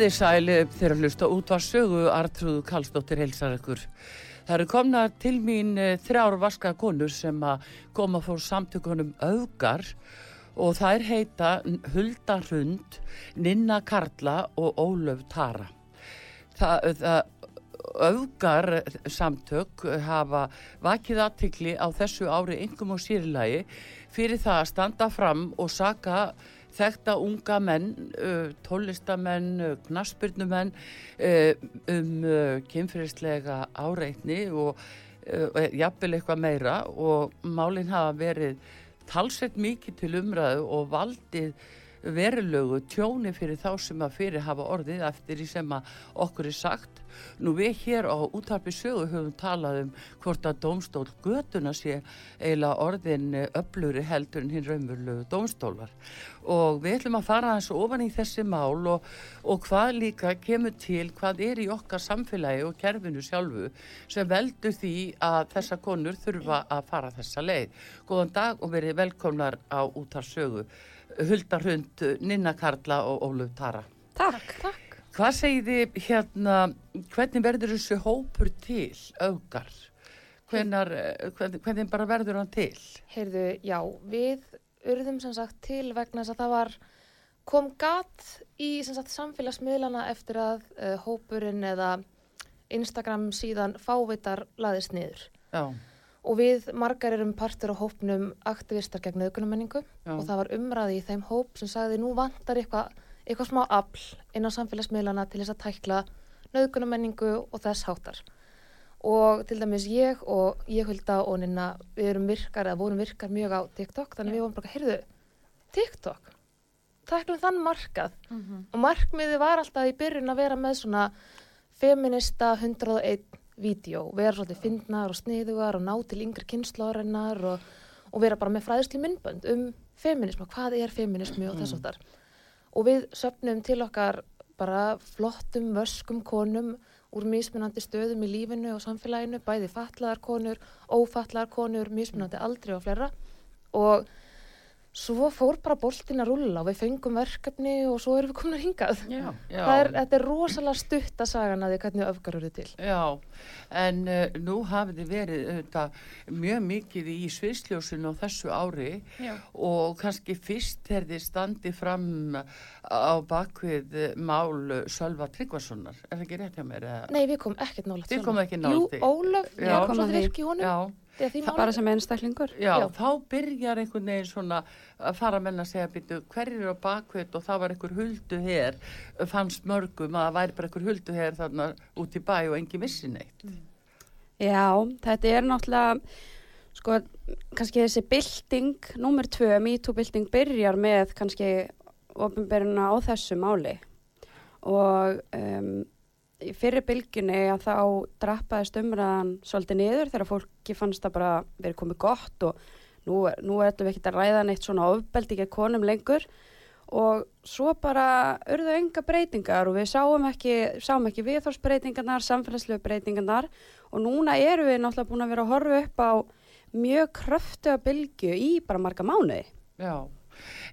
Þið sæli þegar að hlusta út var sögu Artrúðu Kallstóttir helsar ykkur. Það eru komna til mín eh, þrjár vaska konur sem að koma fór samtökunum augar og þær heita Hulda Hrund, Ninna Karla og Ólöf Tara. Það, það augar samtök hafa vakið aðtikli á þessu ári yngum og sýrlagi fyrir það að standa fram og saka þekta unga menn, uh, tólistamenn, uh, knaspurnumenn uh, um kynferðislega áreitni og jafnvel eitthvað meira og málinn hafa verið talsett mikið til umræðu og valdið verulegu tjóni fyrir þá sem að fyrir hafa orðið eftir því sem að okkur er sagt. Nú við hér á útarpi sögu höfum talað um hvort að domstól götuna sé eiginlega orðin öfluri heldur en hinn raunverulegu domstólar og við ætlum að fara og ofan í þessi mál og, og hvað líka kemur til hvað er í okkar samfélagi og kerfinu sjálfu sem veldur því að þessa konur þurfa að fara þessa leið. Góðan dag og verið velkomnar á útarsögu. Huldarhund, Ninna Karla og Óluf Tara. Takk. Takk. Hvað segir þið hérna, hvernig verður þessu hópur til, augar? Hvernig, hvernig, hvernig bara verður hann til? Heyrðu, já, við urðum sem sagt til vegna þess að það var kom gatt í sagt samfélagsmiðlana eftir að uh, hópurinn eða Instagram síðan fávitar laðist niður. Já. Og við margar erum partur á hópnum aktivistar gegn auðgunamenningu og það var umræði í þeim hóp sem sagði nú vantar eitthvað eitthva smá afl inn á samfélagsmiðlana til þess að tækla auðgunamenningu og þess háttar. Og til dæmis ég og ég hulda og nynna við erum virkar eða vorum virkar mjög á TikTok þannig við vorum bara, heyrðu, TikTok, tæklum þann markað mm -hmm. og markmiði var alltaf í byrjun að vera með svona feminista 101 vídeo, vera svolítið fyndnar og sniðugar og ná til yngri kynnslóðarinnar og, og vera bara með fræðisli myndbönd um feminismu, hvað er feminismu og þess aftar. Og við söpnum til okkar bara flottum, vöskum konum úr mismunandi stöðum í lífinu og samfélaginu, bæði fatlaðar konur, ófatlaðar konur, mismunandi aldri og flera og svo fór bara boltin að rulla og við fengum verkefni og svo erum við komin að hingað. Já, já. Er, þetta er rosalega stutt að saga að því hvernig öfgar eru til. Já, en uh, nú hafið þið verið uh, mjög mikið í sviðsljósun á þessu ári já. og kannski fyrst er þið standið fram á bakvið mál Sölva Tryggvasonar, er það ekki rétt hjá mér? Nei, við komum ekkert nála Við komum ekki nála Jú, Ólaf, ég kom að virki honum það bara sem einstaklingur? Já, já, þá byrjar einhvern veginn svona að fara með að segja býtu hverjir á bakveit og það var einhver huldu hér fannst mörgum að það væri bara einhver huldu hér þarna út í bæ og engi missi neitt. Mm. Já, þetta er náttúrulega sko, kannski þessi bilding nummer tvö, MeToo-bilding byrjar með kannski ofinberuna á þessu máli. Og um fyrir bylginni að þá drappaðist umræðan svolítið niður þegar fólki fannst að bara verið komið gott og nú, nú ætlum við ekki að ræða neitt svona ofbeldi ekki að konum lengur og svo bara urðu enga breytingar og við sáum ekki, sáum ekki viðhórsbreytingarnar, samfélagslegu breytingarnar og núna eru við náttúrulega búin að vera að horfa upp á mjög kröftu að bylgu í bara marga mánuði. Já.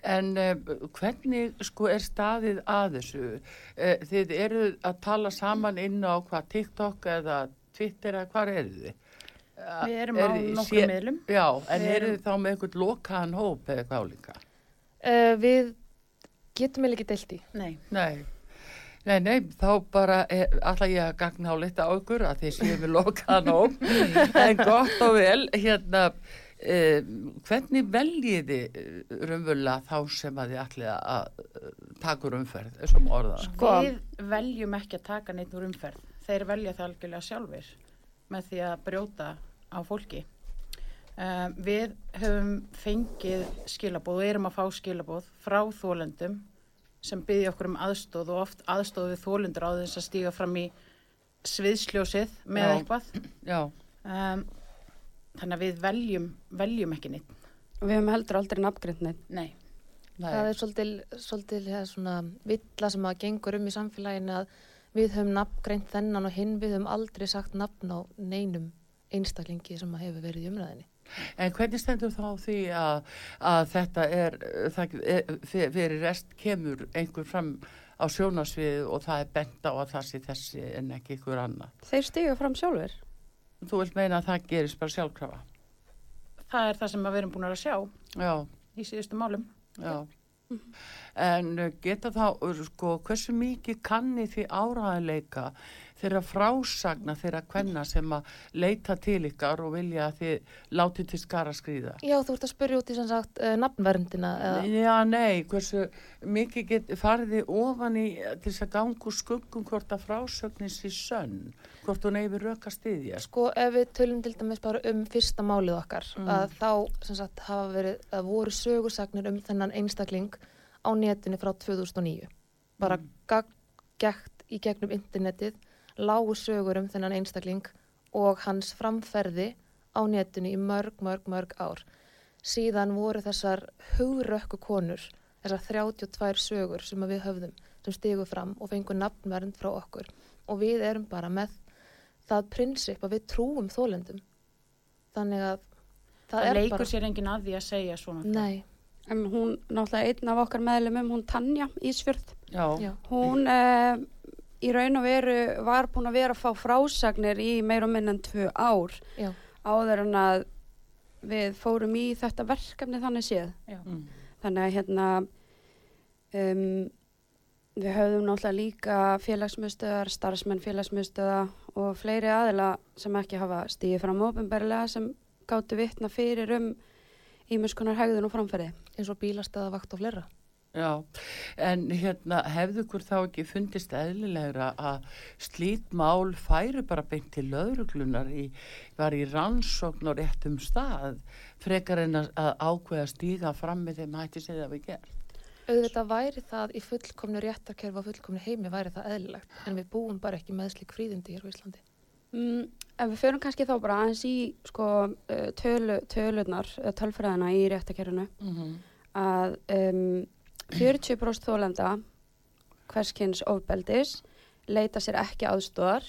En uh, hvernig sko er staðið að þessu? Uh, þið eru að tala saman inn á hvað TikTok eða Twitter eða hvað eru þið? Uh, við erum er á nokkur meðlum. Já, en við eru þið þá með einhvern lokaðan hóp eða hvað líka? Við getum eða ekki deilt í. Nei. Nei. Nei, nei, þá bara alltaf ég að gagna á leta á ykkur að þið séum við lokaðan hóp, en gott og vel, hérna, Eh, hvernig veljiði eh, raunverulega þá sem að þið ætli að taka úr umferð, þessum orða? Sko, við veljum ekki að taka neitt úr umferð. þeir velja það algjörlega sjálfur með því að brjóta á fólki. Uh, við höfum fengið skilabóð og erum að fá skilabóð frá þólendum sem byggja okkur um aðstóð og oft aðstóð við þólendur á þess að stíga fram í sviðsljósið með Já. eitthvað. Já, Um, þannig að við veljum, veljum ekki neitt. Og við höfum heldur aldrei nafngrind neitt. Nei. nei. Það er svolítil, svolítil ja, svona villa sem að gengur um í samfélaginu að við höfum nafngreint þennan og hinn við höfum aldrei sagt nafn á neinum einstaklingi sem að hefur verið í umræðinni. En hvernig stendur þá því að, að þetta er, það, er, fyr- fyrir rest kemur einhver fram á sjónasvið og það er bent á að það sé þessi en ekki ykkur annað. Þeir stiga fram sjálfur. Þú vilt meina að það gerist bara sjálfkrafa? Það er það sem við erum búin að sjá Já, í síðustu málum. já. En uh, geta þá, uh, sko, hversu mikið kanni því áraðanleika þeirra frásagna þeirra kvenna sem að leita til ykkar og vilja að þið látið til skara skrýða? Já, þú ert að spyrja út í sem sagt uh, nafnverndina eða Já, nei, hversu mikið get, farið þið ofan í til þess að ganga úr skuggum hvort að frásögnis í sönn, hvort hún eifir röka stiðja. Sko ef við tölum til dæmis bara um fyrsta málið okkar Mm. að þá sem sagt hafa verið að voru sögursagnir um þennan einstakling á netinu frá 2009 bara mm. gætt í gegnum internetið lágu sögur um þennan einstakling og hans framferði á netinu í mörg, mörg, mörg ár. Síðan voru þessar hugrökku konur þessar 32 sögur sem við höfðum sem stigu fram og fengu nafnvernd frá okkur. Og við erum bara með það prinsip að við trúum þólendum þannig að það, Það, er leikur bara sér enginn að því að segja svona. nei, En hún, náttúrulega einn af okkar meðlumum, hún Tanja Ísfjörð, Já, já, hún uh, í raun og veru var búin að vera að fá frásagnir í meira og minn en tvö ár já, áður en að við fórum í þetta verkefni þannig séð. Já. mm. Þannig að hérna um, við höfðum náttúrulega líka félagsmiðstöðar, starfsmenn félagsmiðstöða og fleiri aðila sem ekki hafa stíðið fram ofinberlega sem gáttu vitna fyrir um ímjöskunar hegðun og framferði. eins og bílastæða vakt og fleira já. En hérna, hefðu ykkur þá ekki fundist eðlilegra að slít mál færi bara beint til löðruglunar í, var í rannsókn og réttum stað frekar en að, að ákveða stíga fram með þeim hætti sem það við gerð? auðvitað væri það í fullkomnu réttarkerfi og fullkomnu heimi væri það eðlilegt en við búum bara ekki með slík fríðindi hér á Íslandi Mm, ef við förum kannski þá bara aðeins í sko, uh, tölu, tölunar, uh, tölfræðina í réttakerfinu Mm -hmm. að um, 40% þólenda hverskins ofbeldis leita sér ekki aðstóðar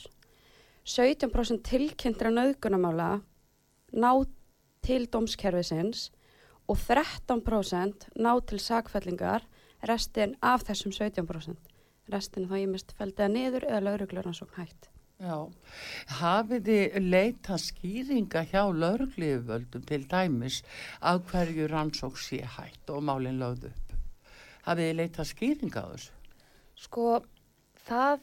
17% tilkynntra nöðgunamála ná til dómskerfisins og 13% ná til sakfellingar restin af þessum 17% restin þá ég mist feldiða niður eða laurugluransókn hætt. Já, hafið þið leita skýringa hjá lögleiföldum til dæmis af hverju rannsók sé hætt og málinn lögð upp? Hafið þið leita skýringa á þessu? sko það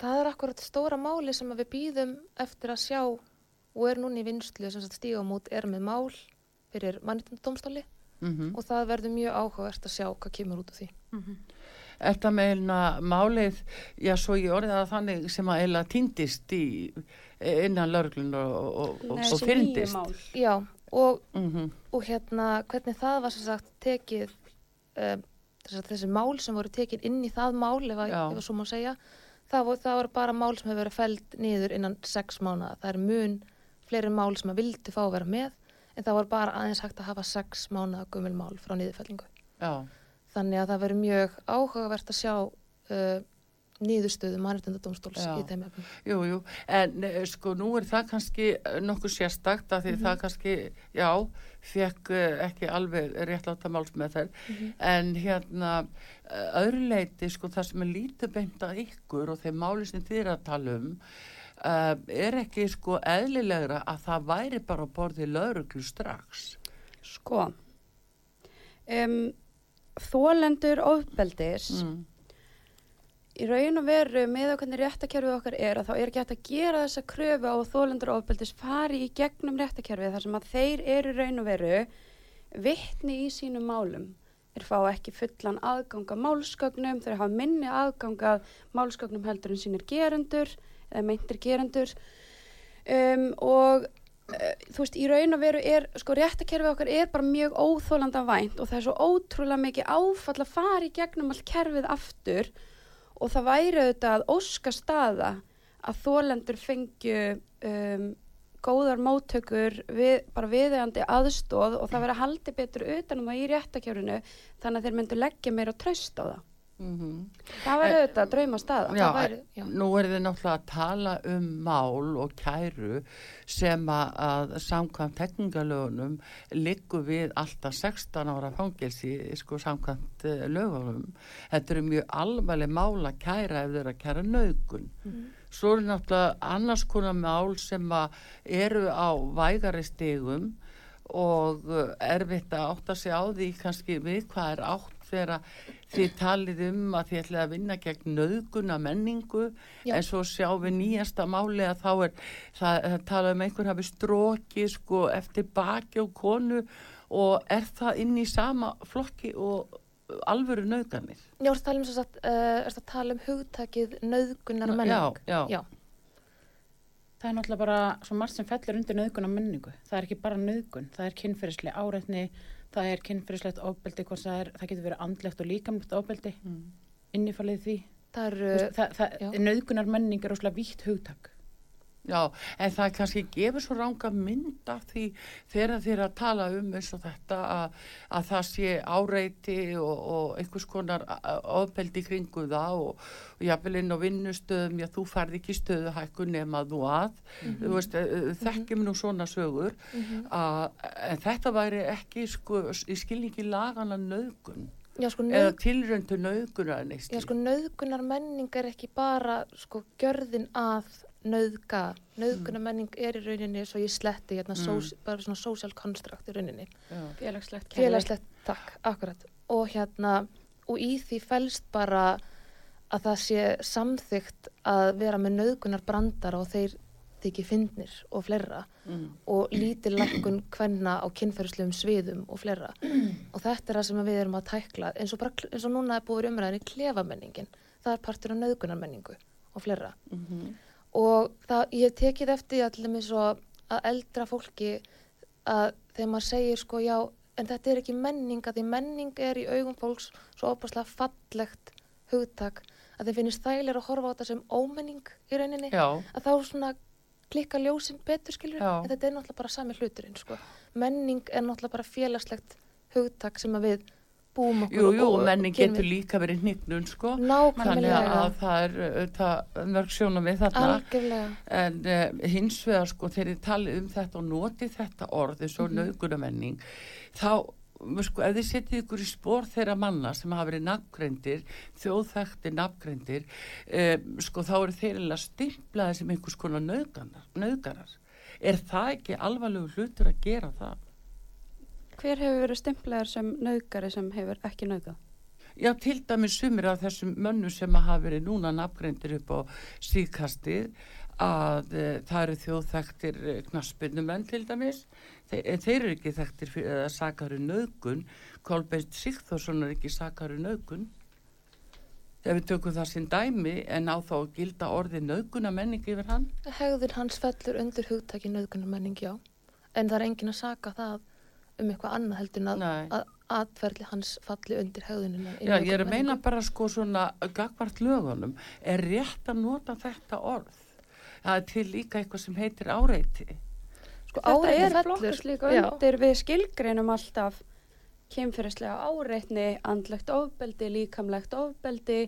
það er akkurat stóra máli sem að við býðum eftir að sjá og er núna í vinslu sem sagt stígum út er með mál fyrir mannitundumstóli Mm og það verður mjög áhugavert að sjá hvað kemur út af því. Þetta meina málið, já svo ég orðið það þannig sem að eila týndist í innan löglun og, og, og, og fyrndist. já og Mm og hérna hvernig það var sem sagt tekið um, þessi mál sem voru tekin inn í það mál ef, að, að svo má segja það voru, það voru bara mál sem hefur verið fæld niður innan sex mánuða, það er mun fleiri mál sem að vildi fá að vera með en það voru bara aðeins hægt að hafa sex mánuða gömul mál frá niðurfellingu. Já, þannig að það verður mjög áhugavert að sjá uh, niðurstöðu mannréttindadómstóls Já. í þeim efnum. jú, jú, en eh, sko nú er það kannski eh, nokkuð sérstakt að því það kannski, já, fekk eh, ekki alveg réttláta máls með þær, en hérna eh, öðru leiti, sko það sem er lítið beint að ykkur og þeim máli sem þið er að tala um, uh, er ekki sko eðlilegra að það væri bara að borði lauruglu strax. Sko, um, þólendur ofbeldis, Mm. Í raun og veru með að hvernig réttakerfið okkar er að þá er ekki hægt að gera þessa kröfu á þólendur ofbeldis fari í gegnum réttakerfið þar sem að þeir eru raun og veru vittni í sínum málum. Þeir fá ekki fullan aðgang að málskögnum, þeir hafa minni aðgang að málskögnum heldur en sínir gerendur eða meintir gerendur um, og uh, þú veist, í raun og veru er, sko, réttakerfið okkar er bara mjög óþólanda vænt og það er svo ótrúlega mikið áfall að fara í gegnum allt kerfið aftur og það væri auðvitað að óska staða að þólendur fengju um, góðar móttökur við, bara viðegandi aðstóð og það verið að haldi betur utanum það í réttakjörunu þannig að þeir myndu leggja meira tröst á það. Mm -hmm. Það væri auðvitað að drauma staða. Já, væri- já. nú er þið náttúrulega að tala um mál og kæru sem að, að samkvæmt tekningalögunum liggur við alltaf 16 ára fangelsi sko samkvæmt uh, lögunum. Þetta eru mjög alvarleg mál að kæra ef þau eru að kæra naugun. Svo eru náttúrulega annars konar mál sem eru á vægari stigum og uh, erfitt að átta sig á því kannski við hvað er átt þegar þið talið um að þið ætlið að vinna gegn nöðguna menningu Já. en svo sjáum við nýjasta máli að þá er það, það talað um einhver hafi stróki sko eftir baki og konu og er það inn í sama flokki og alvöru nöðganir Já, ertu að tala um, sem sagt, uh, ertu að tala um hugtakið nöðgunar menning? já, já, Já, Það er náttúrulega bara svo margt sem fellur undir nöðgun á menningu. Það er ekki bara nöðgun, það er kynferðislega áreitni, það er kynferðislegt ofbeldi, hvort það, er, það getur verið andlegt og líkamlegt ofbeldi, Mm. innifalið því. það veist, það, það, já. nöðgunar menning er óslega vítt hugtak. Já, en það kannski gefur svo ranga mynd af því þegar þeir að tala um eins og þetta að, að það sé áreiti og, og einhvers konar ofbeldi kringu það og, og jafnvel inn á vinnustöðum, já þú færði ekki stöðuhækkun nema þú að, þú veist, mm þekkjum nú svona sögur að, en þetta væri ekki sko í skilningi lagana nöðgun já, sko, eða tilröndu nöðgunar neist. já, sko, nöðgunar menning er ekki bara, sko, gjörðin að nöðga. Nöðgunar menning er í rauninni, svo ég sletti, hérna, Mm. sós, bara svona social construct í rauninni. Félagslegt. Félagslegt, takk, akkurat. Og hérna, og í því felst bara að það sé samþygt að vera með nöðgunar brandara og þeir þykir fyndnir og fleira Mm. og lítil lækkun kvenna á kynferðslegum sviðum og fleira og þetta er það sem við erum að tækla eins og, bara, eins og núna er búið umræðinni klefamenningin, það er partur af nöðgunarmenningu og fleira Mm og það, ég hef tekið eftir allir með svo að eldra fólki að þegar maður segir sko já, en þetta er ekki menning að því menning er í augum fólks svo opaslega fallegt hugtak að þeim finnist þægilega að horfa á þetta sem ómenning í rauninni Já, að þá svona klikka ljósin betur skilur Já. en þetta er náttúrulega bara sami hluturinn sko. menning er náttúrulega bara félagslegt hugtak sem að við búum okkur jú, jú, menning getur við- líka verið hnignun sko. Þannig nákvæmlega að það er auðvitað mörg sjónum við þarna. Algjörlega. En uh, hins vegar sko þegar þið talið um þetta og notið þetta orð eins og mm þá sko ef þið setið ykkur í spór þeirra manna sem hafa verið nafngreindir þjóðþæktir nafngreindir um, sko þá eru þeir eða stimplaði sem einhvers konar nauðgarar. Er það ekki alvarlegu hlutur að gera það? Hver hefur verið stimplaður sem nöðgari sem hefur ekki nöðgað? Já, til dæmis sumir af þessum mönnum sem hafa verið núna nafngreindir upp á síðkastið að e, það eru þjóðþektir e, knaspinnumenn til dæmis. Þe, en þeir eru ekki þekktir fyrir að sakaru nögun Kolbeinn Sigþórsson er ekki sakaru nögun þegar við tökum það sem dæmi en á þá að gilda orði nöguna menning yfir hann? Hegðun hans fellur undir hugtaki nöðgunarmenning, já. En það er engin að saka það um eitthvað annað heldur en að, atferðli hans falli undir hegðunina. í Já, ég er að meina bara sko svona gagvart lögunum er rétt að nota þetta orð það er til líka eitthvað sem heitir áreiti Sko, Þetta áreiti er fellur- flokkast líka já. undir við skilgreinum alltaf kynferðislega áreitni, andlegt ofbeldi, líkamlegt ofbeldi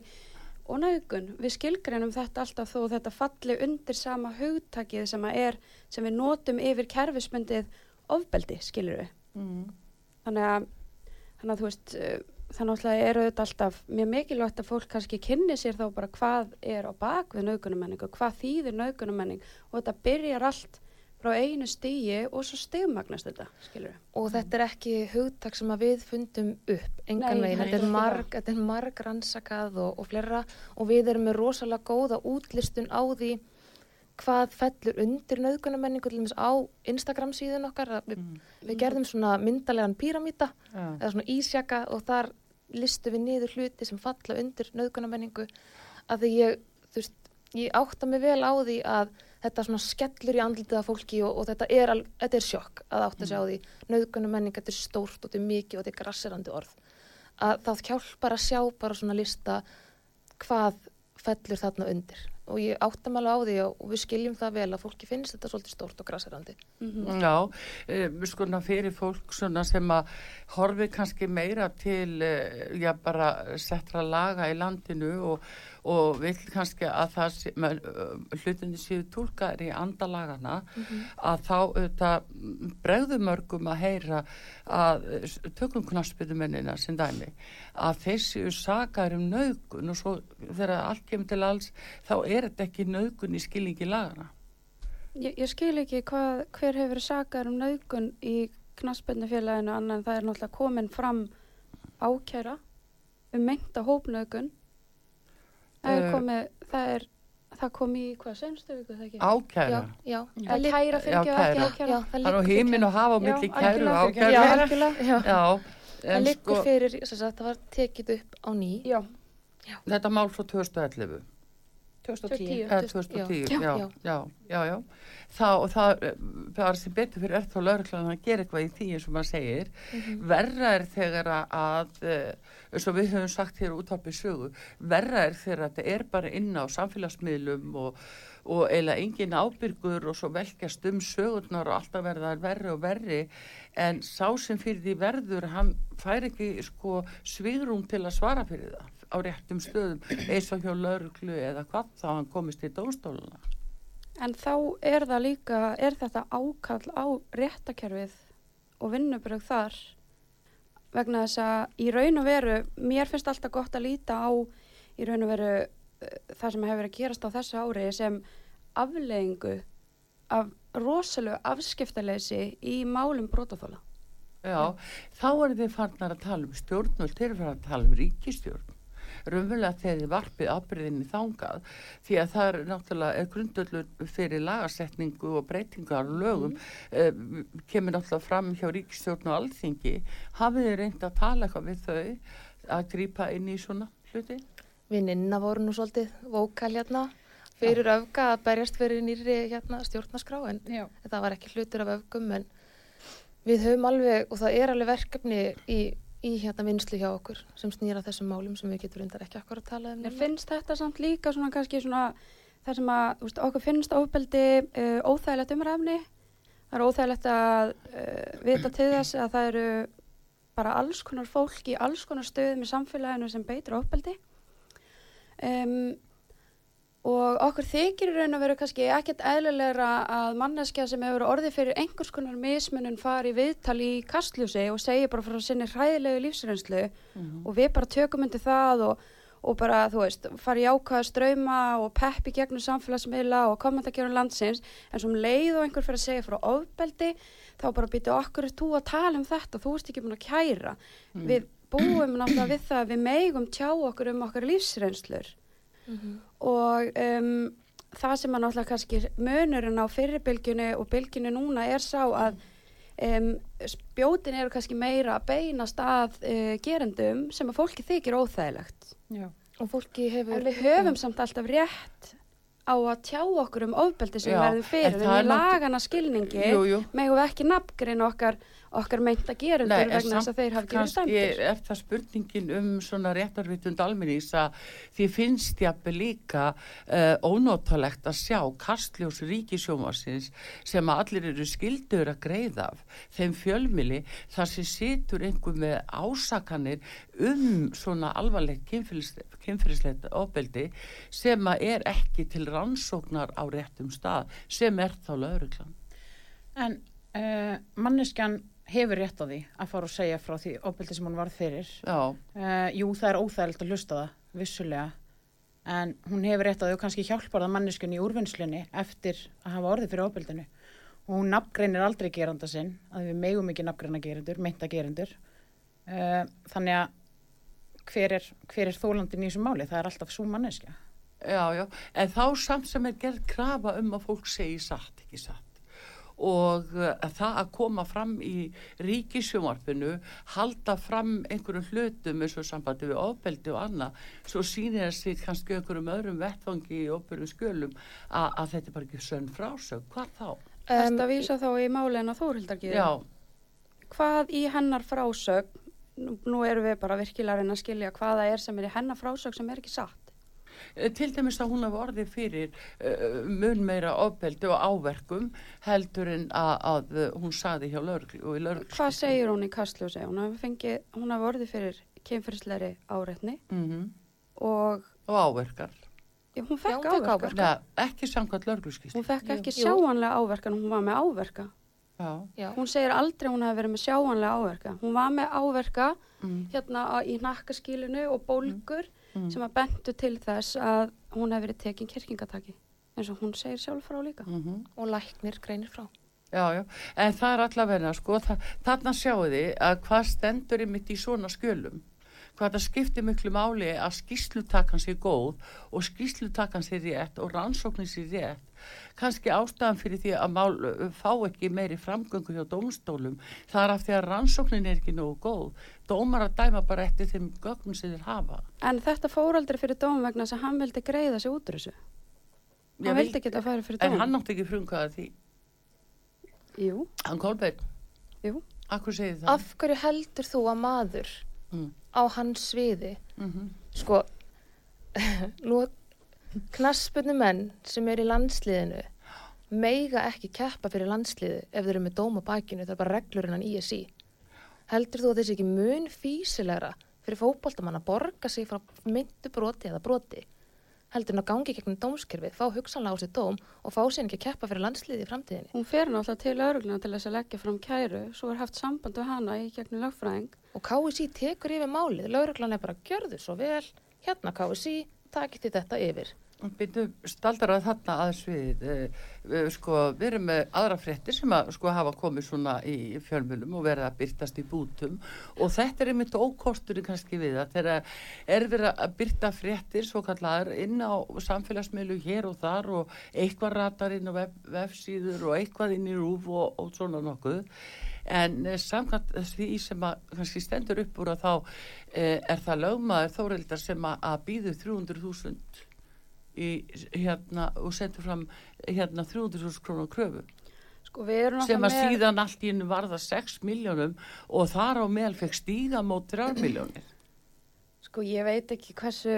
og nögun. Við skilgreinum þetta alltaf þó þetta falli undir sama hugtakið sem, að er, sem við notum yfir kerfismyndið ofbeldi, skilur við. Mm. Þannig að, þannig að þú veist, uh, þannig að eru þetta alltaf mjög mikilvægt að fólk kannski kynni sér þá bara hvað er á bak við naukunumenningu, hvað þýðir naukunumenning og þetta byrjar allt frá einu stígi og svo stigmagnast þetta, skilur við. Og þetta er ekki hugtak sem að við fundum upp, engan veginn. Þetta er marg, er marg rannsakað og, og fleira og við erum með rosalega góða útlistun á því hvað fellur undir nöðgunarmenningu til dæmis á Instagram síðun okkar. Við, við gerðum svona myndalegan píramíta Já. eða svona ísjaka og þar listu við niður hluti sem falla undir nöðgunarmenningu að því ég, þú veist, ég átta mig vel á því að þetta svona skellur í andlitið af fólki og, og þetta, er al, þetta er sjokk að átta sig á því. Nöðgunum menning, þetta er stórt og þetta er mikið og þetta er grasserandi orð. Að það hjálpar að sjá bara svona lista hvað fellur þarna undir og ég átta mig alveg á því og, við skiljum það vel að fólki finnst þetta svolítið stórt og grasserandi Já, um, sko fyrir fólk sem að horfi kannski meira til uh, já bara settra laga í landinu og, og vil kannski að það sé, með, hlutinni séu tólkaðir í andalagana að þá auðvitað bregðumörgum að heyra að tökum knaspiðumennina sem dæmi að þeir séu sakar um naugun og svo þegar allt kemur til alls þá er þetta ekki naugun í skilningi lagana Ég, ég skil ekki hvað, hver hefur sakar um nauðgun í knaspennufélaginu annan það er náttúrulega komin fram ákæra um mengta hópnauðgun. Það er Eh, komið, það er, það kom í hvað, senstu viku það ekki? ákæra já, Það ligg- kæra fyrir Já, ekki kæra. ekki já, ákæra. það er á liggur heimin og hafa Já, milli kæru og ákæru Já, Já. algjörlega, já. Já, það en liggur sko fyrir, sem sagt, það var tekið upp á ný Já, þetta mál frá 2011 2010. eða Já, 2010, já, já, já. já, já. Það, og það, eh, það er sem betur fyrir er þá lauruglan að gera eitthvað í því eins og maður segir. Verra er þegar að, að, eh, eins og við höfum sagt hér út af sögu, verra er þegar þetta er bara inn á samfélagsmiðlum og, og eiginlega engin ábyrgur og svo velkjast um sögurnar og alltaf verða þær verri og verri en sá sem fyrir því verður, hann fær ekki sko svigrum til að svara fyrir það á réttum stöðum eins og hjá lauruglu eða hvað þá hann komist í dómstóluna. en þá er það líka, er þetta ákall á réttakerfið og vinnubrögg þar vegna þess að í raun og veru, mér finnst alltaf gott að líta á í raun og veru eh, það sem hefur verið að gerast á þessu ári sem afleggingu af rosalegu afskiptaleysi í málum brotaþóla. Já, þá er þið farnar að tala um stjórnvöld, þeir eru farnar að tala um ríkistjórn. Raunverulega þegar varpið ábyrðinni þangað því að það er náttúrulega grundöllur fyrir lagasetningu og breytingar og lögum eh, kemur náttúrulega fram hjá ríkistjórn og alþingi. Hafið þið reynd að tala eitthvað við þau að grípa inn í svona hluti? Vinninna voru nú svolítið vókal hérna fyrir öfga að berjast fyrir nýri hérna stjórnaskrá en Já. það var ekki hlutur af öfgum en við höfum alveg og það er alveg verkefni í, í hérna vinslu hjá okkur sem snýra þessum málum sem við getum reyndar ekki akkur að tala um Mér finnst þetta samt líka svona kannski svona það sem að úst, okkur finnst ofbeldi uh, óþægilegt umræfni. Það er óþægilegt að uh, vita til þess að það eru bara alls konar fólk í alls konar stöðum í samfélaginu sem beitir ofbeldi. Um, og okkur þykir í raun að vera kannski ekkert eðlilegra að manneskja sem hefur orðið fyrir einhvers konar mismunum fari viðtal í kastljósi og segi bara frá sinni hræðilegu lífsreynslu. Og við bara tökum undir það og, og bara, þú veist, fara í ákvaða ströyma og peppi gegnum samfélagsmiðla og kommentarkjörun landsins. En um leið og einhver fyrir að segja frá ofbeldi þá bara býtu okkur þú að tala um þetta, þú ert ekki búin að kæra. Við búum náttúrulega við það að við megum tjá okkur um okkar lífsreynslur Mhm. og um, það sem að náttúrulega kannski munurinn á fyrirbylgjunu og bylgjunu núna er sá að um, spjótin eru kannski meira að beinast að uh, gerendum sem að fólki þykir óþægilegt Já. og fólki hefur en við höfum samt alltaf rétt á að tjá okkur um ofbeldi sem verður fyrir en er í náttú- lagana skilningi Jú, jú. megum við ekki nafngreina okkar, okkar meinta gerundur Nei, en vegna þess að þeir hafi gefið kannski dæmdir er það spurningin um svona réttarvitund almennings að því finnst jafnvel líka uh, ónótalegt að sjá kastljós ríkisjómasins sem að allir eru skildur að greiða af þeim fjölmili þar sem situr einhver með ásakanir um svona alvarlegt kynfyrirslegt ofbeldi sem að er ekki til rannsóknar á réttum stað sem er þá lauruglan. En uh, manneskjan hefur rétt á því að fara og segja frá því ofbeldi sem hún var fyrir. Uh, jú, það er óþægilegt að hlusta það, vissulega. En hún hefur rétt á því og kannski hjálpar það manneskjun í úrvinnslunni eftir að hafa orðið fyrir ofbeldinu. Og hún nafngreinir aldrei geranda sinn, að við megum ekki nafngreina gerendur, meinta gerendur. Uh, þannig að hver er, hver er þólandin í þessu máli? Það er alltaf svo manneskja. Já, já, en þá samt sem er gerð krafa um að fólk segi satt, ekki satt. Og uh, það að koma fram í ríkisjómarfinu halda fram einhverjum hlutum eins og sambandi við ofbeldi og annað svo sýnir það sig kannski einhverjum öðrum vettfangi í óperum skjölum að, að þetta er bara ekki sönn frásög hvað þá? Þetta um, vísa þá í Þórhildargiði. Já. Hvað í hennar frásög, nú, nú erum við bara virkilega að reyna að skilja hvaða er sem er í hennar frásög sem er ekki satt. Eh, til dæmis að hún hafa orðið fyrir uh, mun meira ofbeldi og áverkum heldur en að, að hún saði hjá lörglu. Hvað segir hún í Kastljósi? Hún hafa, fengið, hún hafa orðið fyrir kemfyrsleiri áreitni mm -hmm. og, og áverkar. Já, hún fekk Já, áverka. áverka. Nei, ekki samkvæmt lörgluskist. Hún fekk ekki Jú. sjáanlega áverka en hún var með áverka. Já. Hún segir aldrei hún hefði verið með sjáanlega áverka. Hún var með áverka mm. hérna í nakkaskílinu og bólgur mm. Mm. sem að bentu til þess að hún hefði verið tekinn kirkingataki. En svo hún segir sjálf frá líka. Mm -hmm. Og læknir greinir frá. Já, já, en það er allavega, sko, þarna sjáu þið að hvað stendur í mitt í svona skjölum hvað það skiptir miklu máli að skýslutakkan sé góð og skýslutakkan sé rétt og rannsóknin sé rétt kannski ástæðan fyrir því að mál fá ekki meiri framgöngu hjá dómstólum það er af því að rannsóknin er ekki nógu góð. Dómar að dæma bara eftir þeim gögnum sem þeir hafa. En þetta fór aldrei fyrir dóm vegna þess að hann vildi greiða sig út úr þessu. Hann vildi ekki þetta færa fyrir dóm. En hann nátti ekki frumkvæða því. Jú. Hann Kolbeinn? Jú. Af hverju heldur þú að maður mm. á hans sviði? Mm -hmm. sko nú knaspunni menn sem er í landsliðinu meiga ekki keppa fyrir landsliðu ef þeir eru með dóma bækinu það er bara reglur innan ISI heldur þú að þessi ekki mun físilegra fyrir fókbóltamann að borga sig frá myndu broti eða broti heldur hún að gangi gegnum dómskerfið, fá hugsanlega á sér dóm og fá sér ekki að keppa fyrir landsliði í framtíðinni. Hún fer náttúrulega til laurugluna til þess að leggja fram kæru, svo er haft samband við hana í gegnum lögfræðing. Og KSI tekur yfir málið, lauruglan er bara gjörðu svo vel, hérna KSI, takit þið þetta yfir. Býtu staldar að þarna aðeins við, uh, sko, við erum með aðra fréttir sem að sko hafa komið svona í fjölmjölum og verða að byrtast í bútum. Og þetta er einmitt ókosturinn kannski við að þeirra er verið að byrta fréttir svo kallar inn á samfélagsmiðlu hér og þar og eitthvað ratar inn á vef, vefsíður og eitthvað inn í rúf og, og svona nokkuð. En eh, samkvæmt því sem að kannski stendur upp úr að þá eh, er það lögmaður þórildar sem að, að býðu 300.000 í, hérna, og sendur fram hérna 300.000 krónar kröfu sko, sem að með... síðan allt í hennu varða 6 miljónum og þar á meðal fekk stíga mót 3 miljónir sko ég veit ekki hversu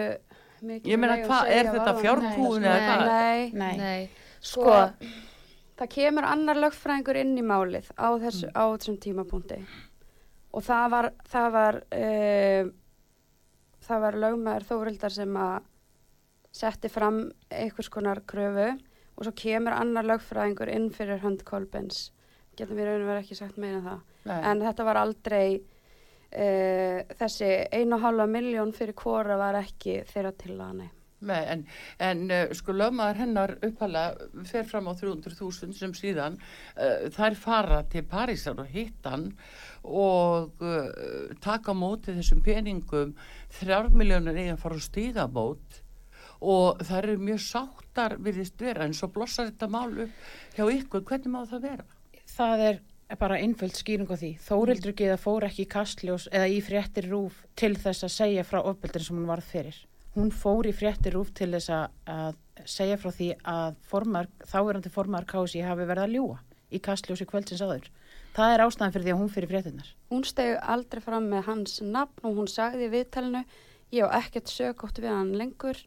mikið ég meina hvað, er þetta fjárkúin eða hvað? Nei, nei, nei. Sko, sko það kemur annar lögfræðingur inn í málið á, þessu, mm. á þessum tímapunkti og það var það var uh, það var lögmaður þórildar sem að setti fram einhvers konar kröfu og svo kemur annar lögfræðingur inn fyrir hönd Kolbens getum við raun og verið ekki sagt meina það. Nei. en þetta var aldrei uh, þessi einu og halva miljón fyrir kvora var ekki þeirra til að nei en, en uh, sko lögmaður hennar upphala fer fram á 300.000 sem síðan uh, þær fara til Parísar og hittan og uh, taka móti þessum peningum. Þrjármiljónir eigin fara og stíga mót og það eru mjög sáttar viðist vera en svo blossar þetta mál upp hjá ykkur, hvernig má það vera? Það er bara einföld skýring á því. Þórildur Gíða fór ekki í kastljós eða í fréttir rúf til þess að segja frá ofbeldin sem hún varð fyrir. Hún fór í fréttir rúf til þess að segja frá því að formar, þáverandi formar kási hafi verið að ljúa í kastljósi kvöldsins aður það er ástæðan fyrir því að hún fyrir fréttinnar Hún stegi aldrei fram með hans nafn og hún sagði í viðtælinu ég á ekkert sögótt við hann lengur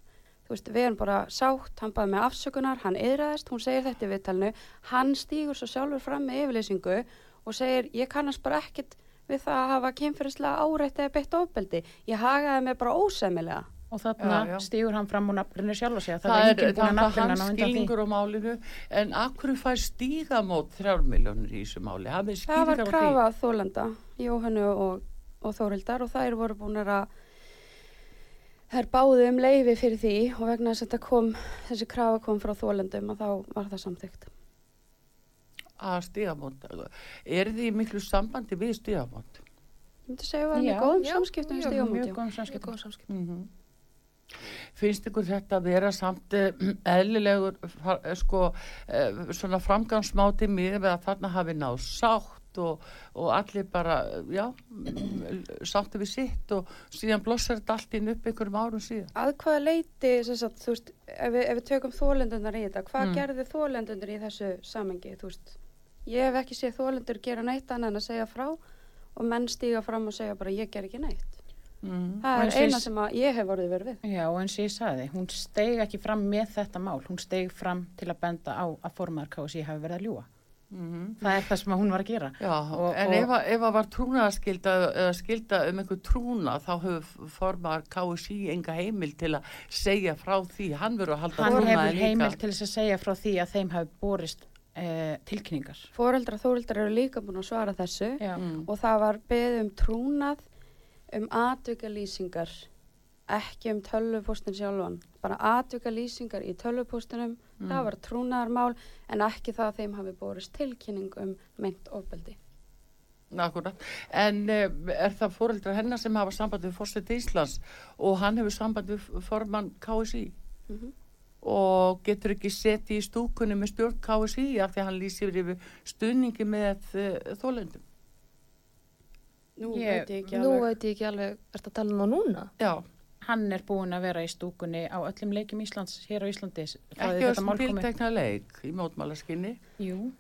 veist, við erum bara sátt, hann baði með afsökunar, hann yðræðist, hún segir þetta í viðtalinu, hann stýgur svo sjálfur fram með yfirleysingu og segir, ég kannast bara ekkit við það að hafa kynferðislega árætt eða beitt ofbeldi, ég hagaði mig bara ósæmilega. Og þarna stýgur hann fram og nafninu sjálf og segja, það, það er ekki búin að nafnina hann skilningur á málinu, en akkur fær stígamót þrjármiljónir í þessu máli? Það var krafað þólenda, Jóhannu og, og Þórildar og þær voru búin að þær báðu um leiði fyrir því og vegna þess að þetta kom, þessi krafa kom frá þólendum og þá var það samþygt. Að stígamónd, er því miklu sambandi við stígamónd? Ég myndi segja að það var mjög góðum samskiptum við stígamónd. Mjög góðum samskiptum. Mm -hmm. finnst ykkur þetta að vera samt uh, eðlilegur uh, sko, uh, svona framgangsmáti mér við að þarna hafi náð sátt og, og allir bara, já, sáttu við sitt og síðan blossar þetta allt inn upp einhverjum árum síðan. Að hvaða leiti, sagt, þú veist, ef við, ef við tökum þólendunar í þetta, hvað mm. gerði þólendunar í þessu samengi, þú veist? Ég hef ekki séð þólendur gera neitt annað en að segja frá og menn stíga fram og segja bara ég ger ekki neitt. Mm. Það er eina sem ég hef vorið verið við. Já, eins og ég saði, hún steg ekki fram með þetta mál, hún steg fram til að benda á að formarkási hafi verið að ljúa. Mm -hmm. það er það sem hún var að gera. Já, og, en og ef það var trúnaðarskilda eða skilda um einhver trúna þá hefur formar KSI enga heimil til að segja frá því. Hann verður að halda hann hefur heimil til að segja frá því að þeim hafi borist eh, tilkningar Fóreldra þóreldrar eru líka búin að svara þessu. Mm. og það var beð um trúnað um atvöka ekki um tölvupóstin sjálfan. Bara atvöka lýsingar í tölvupóstinum mm. það var trúnaðarmál en ekki það að þeim hafi borist tilkynning um meint ofbeldi. Akkurat, en uh, er það fóreldra hennar sem hafa samband við Fórsett Íslands? Og hann hefur samband við formann KSI mm -hmm. og getur ekki setið í stúkunni með stjórn KSI af því að hann lýsir yfir stuðningi með uh, þólendum Nú ég, veit ég ekki alveg. Nú veit ég ekki alveg, er þetta að tala um það núna? Já hann er búin að vera í stúkunni á öllum leikim Íslands hér á Íslandi. Ekki á þessum bíltekna leik í mótmálaskinni Jú,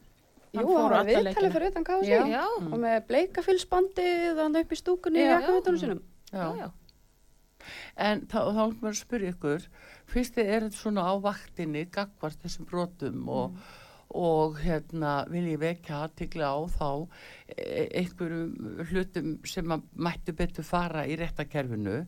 Jú, hann var viðtalið fyrir utan kási mm. og með bleikafylsbandið hann upp í stúkunni sinum já. Já. en þá er mér að spyrja ykkur fyrst er þetta svona á vaktinni gagvart þessum brotum og mm. og hérna vil ég vekja aðtikla á þá e, einhverjum hlutum sem að mættu betur fara í réttakerfinu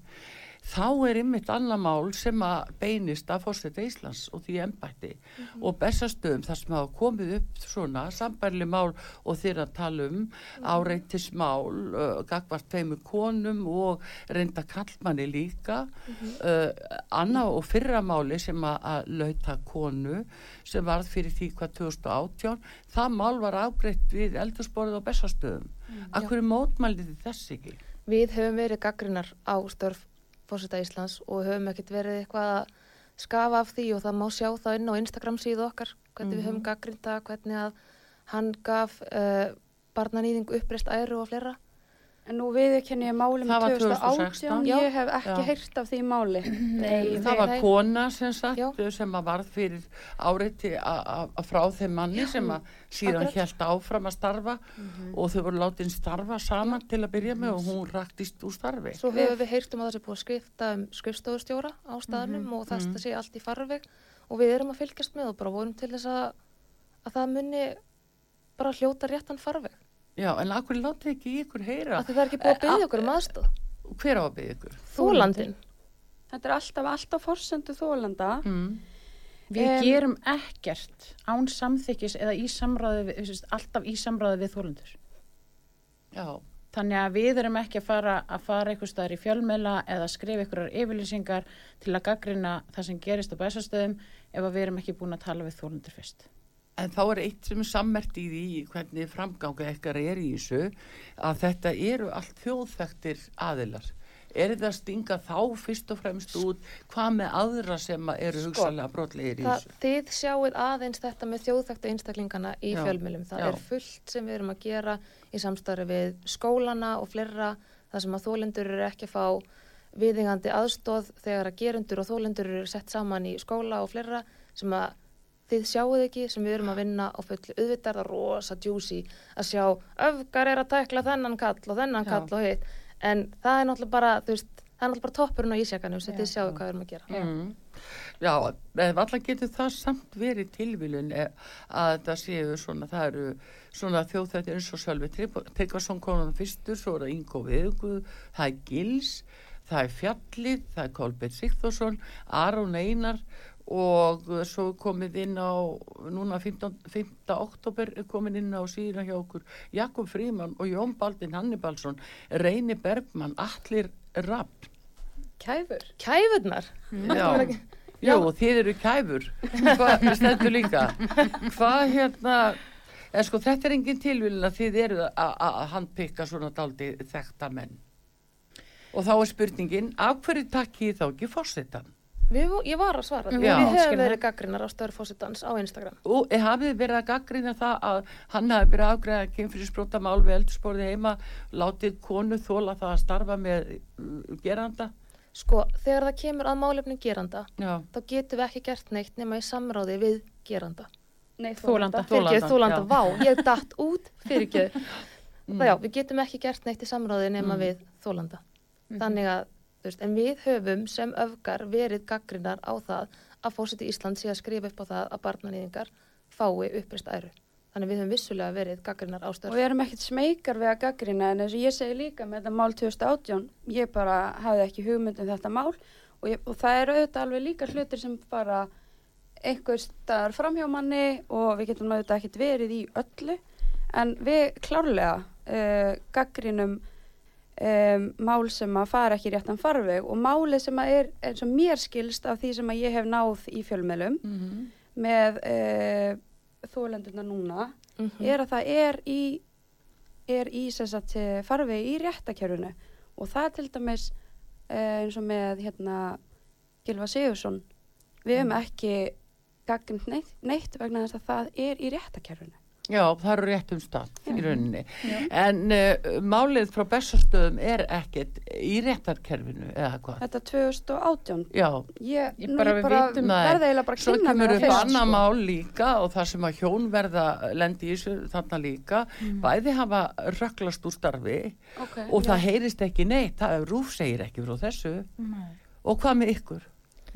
þá er ymmit annað mál sem að beinist að fórseta Íslands og því ennbætti mm -hmm. og bestastöðum þar sem hafa komið upp svona sambærli mál og þeirra talum mm -hmm. áreitismál uh, gagvart feimur konum og reynda kallmanni líka mm -hmm. uh, annað og fyrra máli sem að, að lauta konu sem varð fyrir því hvað 2018 það mál var ágreitt við eldursporið á bestastöðum mhm. Akkur mótmælið þess ekki? Við höfum verið gaggrinnar á störf fórseta Íslands og höfum ekkert verið eitthvað að skafa af því og það má sjá það inn á Instagram síðu okkar hvernig mm -hmm. við höfum mhm. gaggrinda, hvernig að hann gaf uh, barnanýðing uppreist æru og flera En nú viðkenni ég málum í 2018, ég hef ekki heyrt af því máli. Nei, það var nei. kona sem sagt Já. sem að varð fyrir áreiti að frá þeim manni Já. sem að síðan helt áfram að starfa mm -hmm. og þau voru látið starfa saman Já. til að byrja með og hún rættist úr starfi. Svo hefur við heyrt um að það sé búið að skrifta um skrifstofustjóra á staðnum mm -hmm. og það sé allt í farveg og við erum að fylgjast með og bara vorum til þess að, að það muni bara hljóta réttan farveg. Já, en akkur látið ekki ykkur heyra að það er ekki búið að byggja ykkur um aðstof Hver á að byggja ykkur? Þólandin Þetta er alltaf, alltaf fórsendu þólanda mm. Við um, gerum ekkert án samþykis eða í samræði við, alltaf í samræði við þólandur Já. Þannig að við erum ekki að fara að fara eitthvað staðar í fjölmela eða skrifa einhverjar yfirlýsingar til að gaggrina það sem gerist á bæsastöðum ef við erum ekki búin að tala við þólandur fyrst En þá er eitt sem er sammert í því hvernig framganga ekkar er í þessu að þetta eru allt þjóðþæktir aðilar. Er þetta að stinga þá fyrst og fremst út hvað með aðra sem eru sko, hugsalega brotlegir í þessu? Þið sjáuð aðeins þetta með þjóðþæktu einstaklingana í já, fjölmjölum. Það já. er fullt sem við erum að gera í samstarfi við skólana og flera þar sem að þólendur eru ekki að fá viðingandi aðstóð þegar að gerundur og þólendur eru sett saman í skóla og flera sem að þið sjáuð ekki sem við erum að vinna á fullu auðvitað er það rosa djúsi að sjá öfgar er að tækla þennan kall og þennan já. kall og hitt en það er náttúrulega bara veist, það er náttúrulega bara toppurinn á ísjakanum sem þið sjáu hvað við erum að gera mm. Já, allar getur það samt verið tilvílun að það séu svona það eru svona þjóðþættir eins og sjálfi Tryggvarsson konan fyrstur, svo er það Ingo Veðuguð það er Gils, það er Fjallið það er Kolbjörn Sigþórsson Aron Einar og svo komið inn á núna 15. 5. oktober komið inn á síðan hjá okkur Jakob Fríman og Jón Baldin Hannibalsson Reyni Bergman, Allir Rapp Kæfur? Kæfurnar? Já, já þið eru kæfur hvað stendur líka hvað hérna en sko þetta er engin tilvílin að þið eru að handpikka svona daldi þekta menn og þá er spurningin af hverju takkið þá ekki fórsetan? Við, ég var að svara því. Já. Við það. verið gaggrinar á störfósitans á Instagram. Og hafið þið verið að gaggrina það að hann hafi verið afgræða kynfyrirsbrota mál við eldursporði heima, látið konu þóla það að starfa með uh, geranda? Sko, þegar það kemur að málefni geranda, Já, þá getum við ekki gert neitt nema í samráði við geranda. Nei, Þolanda. Fyrir ekki, Þolanda, þólanda, vá, ég datt út fyrir ekki. Mm. Það já, við getum ekki gert neitt í samráði nema Mm. við þólanda. Þannig að, veist, en við höfum sem öfgar verið gaggrinar á það að fósiti Ísland sé að skrifa upp á það að barnanýðingar fái uppreist æru. Þannig við höfum vissulega verið gaggrinar á Og störf. við erum ekkert smekar við að gaggrina en eins og ég segi líka með þetta mál 2018, ég bara hafði ekki hugmynd um þetta mál og, ég, og það eru auðvitað alveg líka hlutir sem bara einhver staðar framhjá manni og við getum auðvitað ekkert verið í öllu en við klárlega uh, gaggrinum um, mál sem að fara ekki réttan farveg og máli sem að er eins og mér skilst af því sem að ég hef náð í fjölmiðlum Mhm. með uh, þólendurna núna Mm er að það er í er í eh, farvegi í réttakjörunu og það til dæmis uh, eins og með hérna Gilva Sigursson við hefum ekki gaggrind neitt, neitt vegna þess að það er í réttakjörunu Já, það eru rétt um stað í rauninni. Já. En uh, málið frá bestastöðum er ekkert í réttarkerfinu eða hvað? þetta 2018 Já, ég, Ég bara bara vitum- Nei. verða eiginlega bara að svo kynna kemur mér upp það fyrst, annað sko. mál líka og það sem að hjón verða lendi í þessu þarna líka. Bæði hafa röklast úr starfi okay, og það heyrist ekki neitt, það rúf segir ekki frá þessu. Og hvað með ykkur?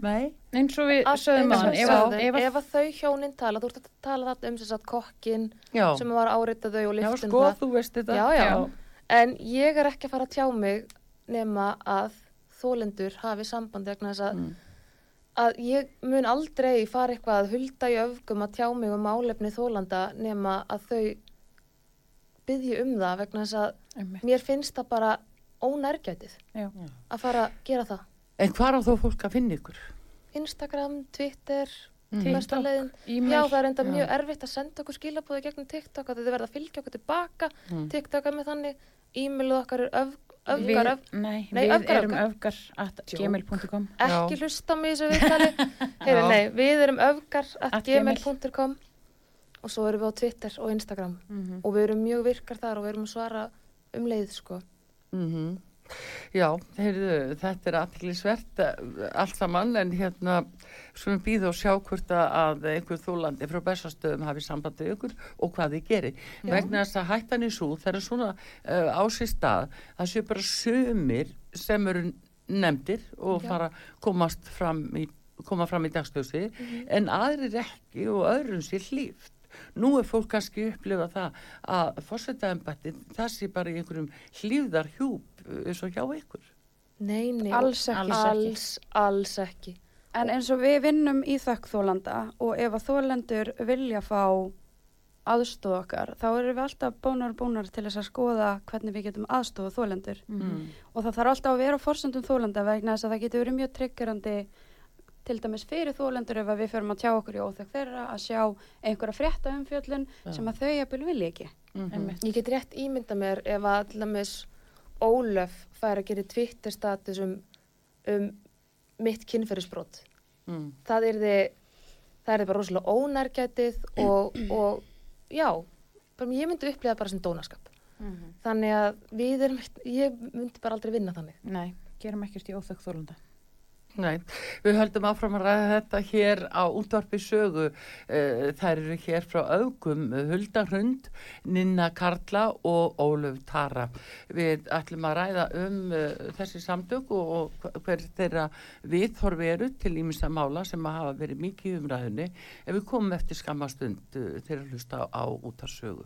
Nei? eins og við sögum að ef, ef, að- þau hjónin tala, þú ert að tala þetta um sem sagt kokkin Já, sem var að áreita þau og já lyftum sko, það. þú veist þetta. Já, já. Já. En ég er ekki að fara að tjá mig nema að þólendur hafi samband vegna þess að, Mm. að ég mun aldrei fara eitthvað að hulda í öfgum að tjá mig um málefni þólanda nema að þau byggji um það vegna þess að Einmitt. mér finnst það bara ónærgætið Já. að fara að gera það. En hvað á þó fólk að finna ykkur? Instagram, Twitter, besta TikTok, leiðin. e-mail. Já, það er enda Já. mjög erfitt að senda okkur skilabóði gegnum TikTok að þið verða að fylgja okkur tilbaka. Mm. TikTok er með þannig, e-mailið okkar er öf, öfgar, við, öf, nei, Nei, við öfgar, erum öfgar. öfgar at gmail.com ekki hlusta mig í þessu viðtali. Heyri, nei, við erum öfgar at At gmail. gmail.com og svo erum við á Twitter og Instagram Mhm. og við erum mjög virkar þar og við erum að svara um leið, sko. Mm Já, heyrðu, þetta er aðtiklisvert allt saman en hérna sem við býðum og sjá hvort að- að einhver þúlandi frá bestastöðum hafi sambandið ykkur og hvað þið gerir. Vegna þess að hættan í svo, það er svona uh, á sér stað að séu bara sömur sem eru nefndir og Já. fara komast fram í, koma fram í dagsljósi en aðrir ekki og öðrum sér hlýft. Nú er fólk kannski upplifa það að fórsetaðembætti það sé bara í einhverjum hlýfðar hjúp eins og hjá ykkur. Nei, nei, Alls ekki. alls, alls, alls ekki. En eins og við vinnum í þökkþólanda og ef að þólendur vilja fá aðstóð okkar, þá erum við alltaf bónar og búnar til þess að skoða hvernig við getum aðstóða þólendur. Mm. Og það þarf alltaf að vera á forsöndum þólenda vegna þess að það getur verið mjög tryggjurandi til dæmis fyrir þólendur ef að við förum að tjá okkur í óþökk þeirra að sjá einhverja frétta um fjöllun sem að þau jafnvel vilja ekki. Mhm. Einmitt. Ég get rétt ímynda mér ef að til dæmis Ólöf fær að gera Twitter status um, um mitt kynferðisbrot. Mm. Það er þið, það er þið bara rosalega ónærgætið og, og já, bara, ég myndi upplifa bara sem dónaskap. Þannig að við erum, ég myndi bara aldrei vinna þannig. Nei, gerum ekkert í óþökk þólunda Nei, við höldum áfram að ræða þetta hér á útvarpi sögu. Eh, Þær eru hér frá augum Hulda Hrund, Ninna Karla og Ólöf Tara. Við ætlum að ræða um uh, þessi samtök og, hver þeirra viðhorfi eru til ímissa mála sem að hafa verið mikið í umræðunni. Ef við komum eftir skammastund uh, þeirra hlusta á útarsögu.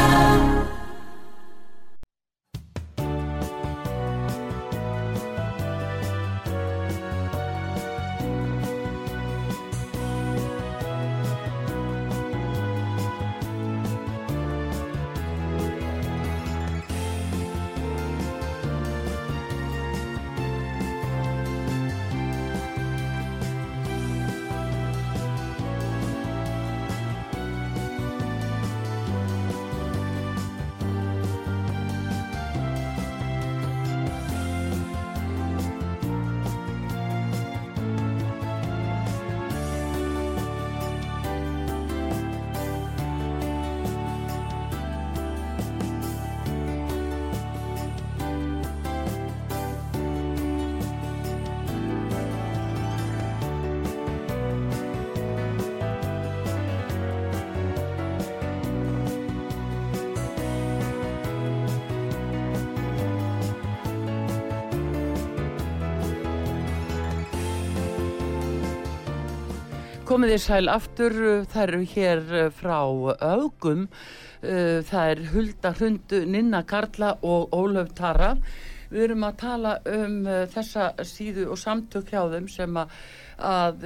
Komið þið sæl aftur, það eru hér eh, frá augum, það er Hulda Hrundu, Ninna Karla og Ólöf Tara. Við erum að tala um uh, þessa síðu og samtök hjá þeim sem að, að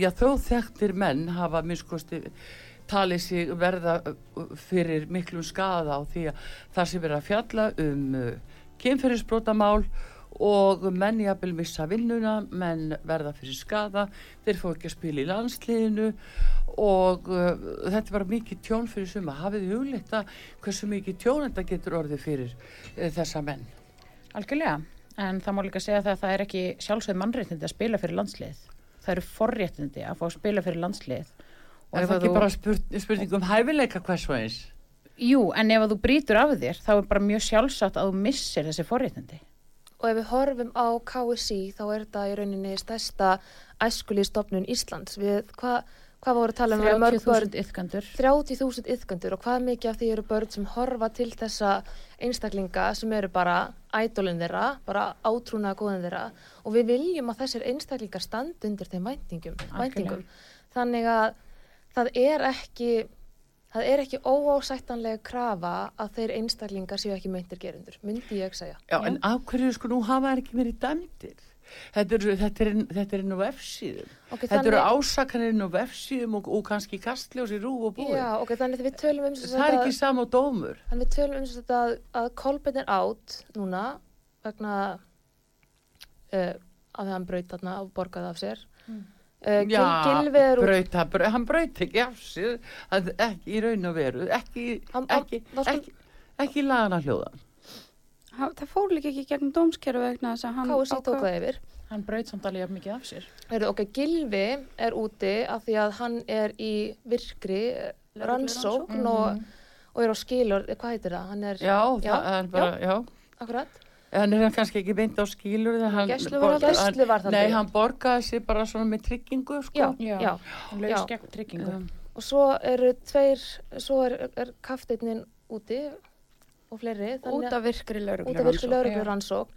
já, þó þekktir menn hafa minnskosti talið sig verða fyrir miklum skada á því að það sem er að fjalla um uh, kynferðisbrótamál og menn jafnvel missa vinnuna, menn verða fyrir skada, þeir fá ekki að spila í landsliðinu og uh, þetta var mikið tjón fyrir suma. Hafið þið hugleitt að hversu mikið tjón þetta getur orðið fyrir uh, þessa menn? Algjörlega, en það má líka segja það að það er ekki sjálfsögð mannréttindi að spila fyrir landslið. Það eru forréttindi að fá að spila fyrir landslið. Og er það ekki þú... bara spurning, spurning um hæfileika hvers og eins? Jú, en ef þú brítur af þér, þá er bara mjög sjálfsagt að þú missir þessi forréttindi. Og ef við horfum á KSI þá er þetta í rauninni stærsta æskulíðstofnun Íslands. Við, hva, hvað voru að tala um? 30.000 yfgandur. 30.000 yfgandur og hvað mikið af því eru börn sem horfa til þessa einstaklinga sem eru bara ædolin þeirra, bara átrúnaða góðin þeirra og við viljum að þessir einstaklingar standi undir þeim væntingum. Þannig að það er ekki það er ekki óásættanlega krafa að þeir einstaklingar séu ekki meintir gerundur, myndi ég segja. Já, en af hverju sko nú hafa það ekki verið dæmdir? Þetta eru, þetta er, þetta er inn á vefsíðum. Okay, þetta eru ásakanir inn á vefsíðum og, og kannski kastljósi rú og búið. Já, ok, þannig að við tölum um þetta... Það er ekki sama dómur. Þannig að við tölum um þetta að, að Kolbjörn er átt núna vegna uh, að hann braut þarna og borgaði af sér. Mm. Uh, Já, braut, braut, hann braut ekki af sig, ekki í raun og veru, ekki, hann, ekki, ekki, ekki lagana hljóðan. Það fór líka ekki gegnum dómskeru vegna þess að hann Kási tók það yfir. Hann braut samt alveg mikið af sér. Heru, ok, Gilvi er úti af því að hann er í virkri rannsókn mm -hmm. og, og er á skilur, hvað heitir það? Er, já, já, það er bara, já. já. Akkurat hann er kannski ekki beint á skýlur Gæslu var það Nei, hann borgaði sér bara svona með tryggingu sko. Já, já, hann laus gegn tryggingu. Um. Og svo eru tveir svo er, er kafteitnin úti og fleiri Út af virkri lauruglu rannsók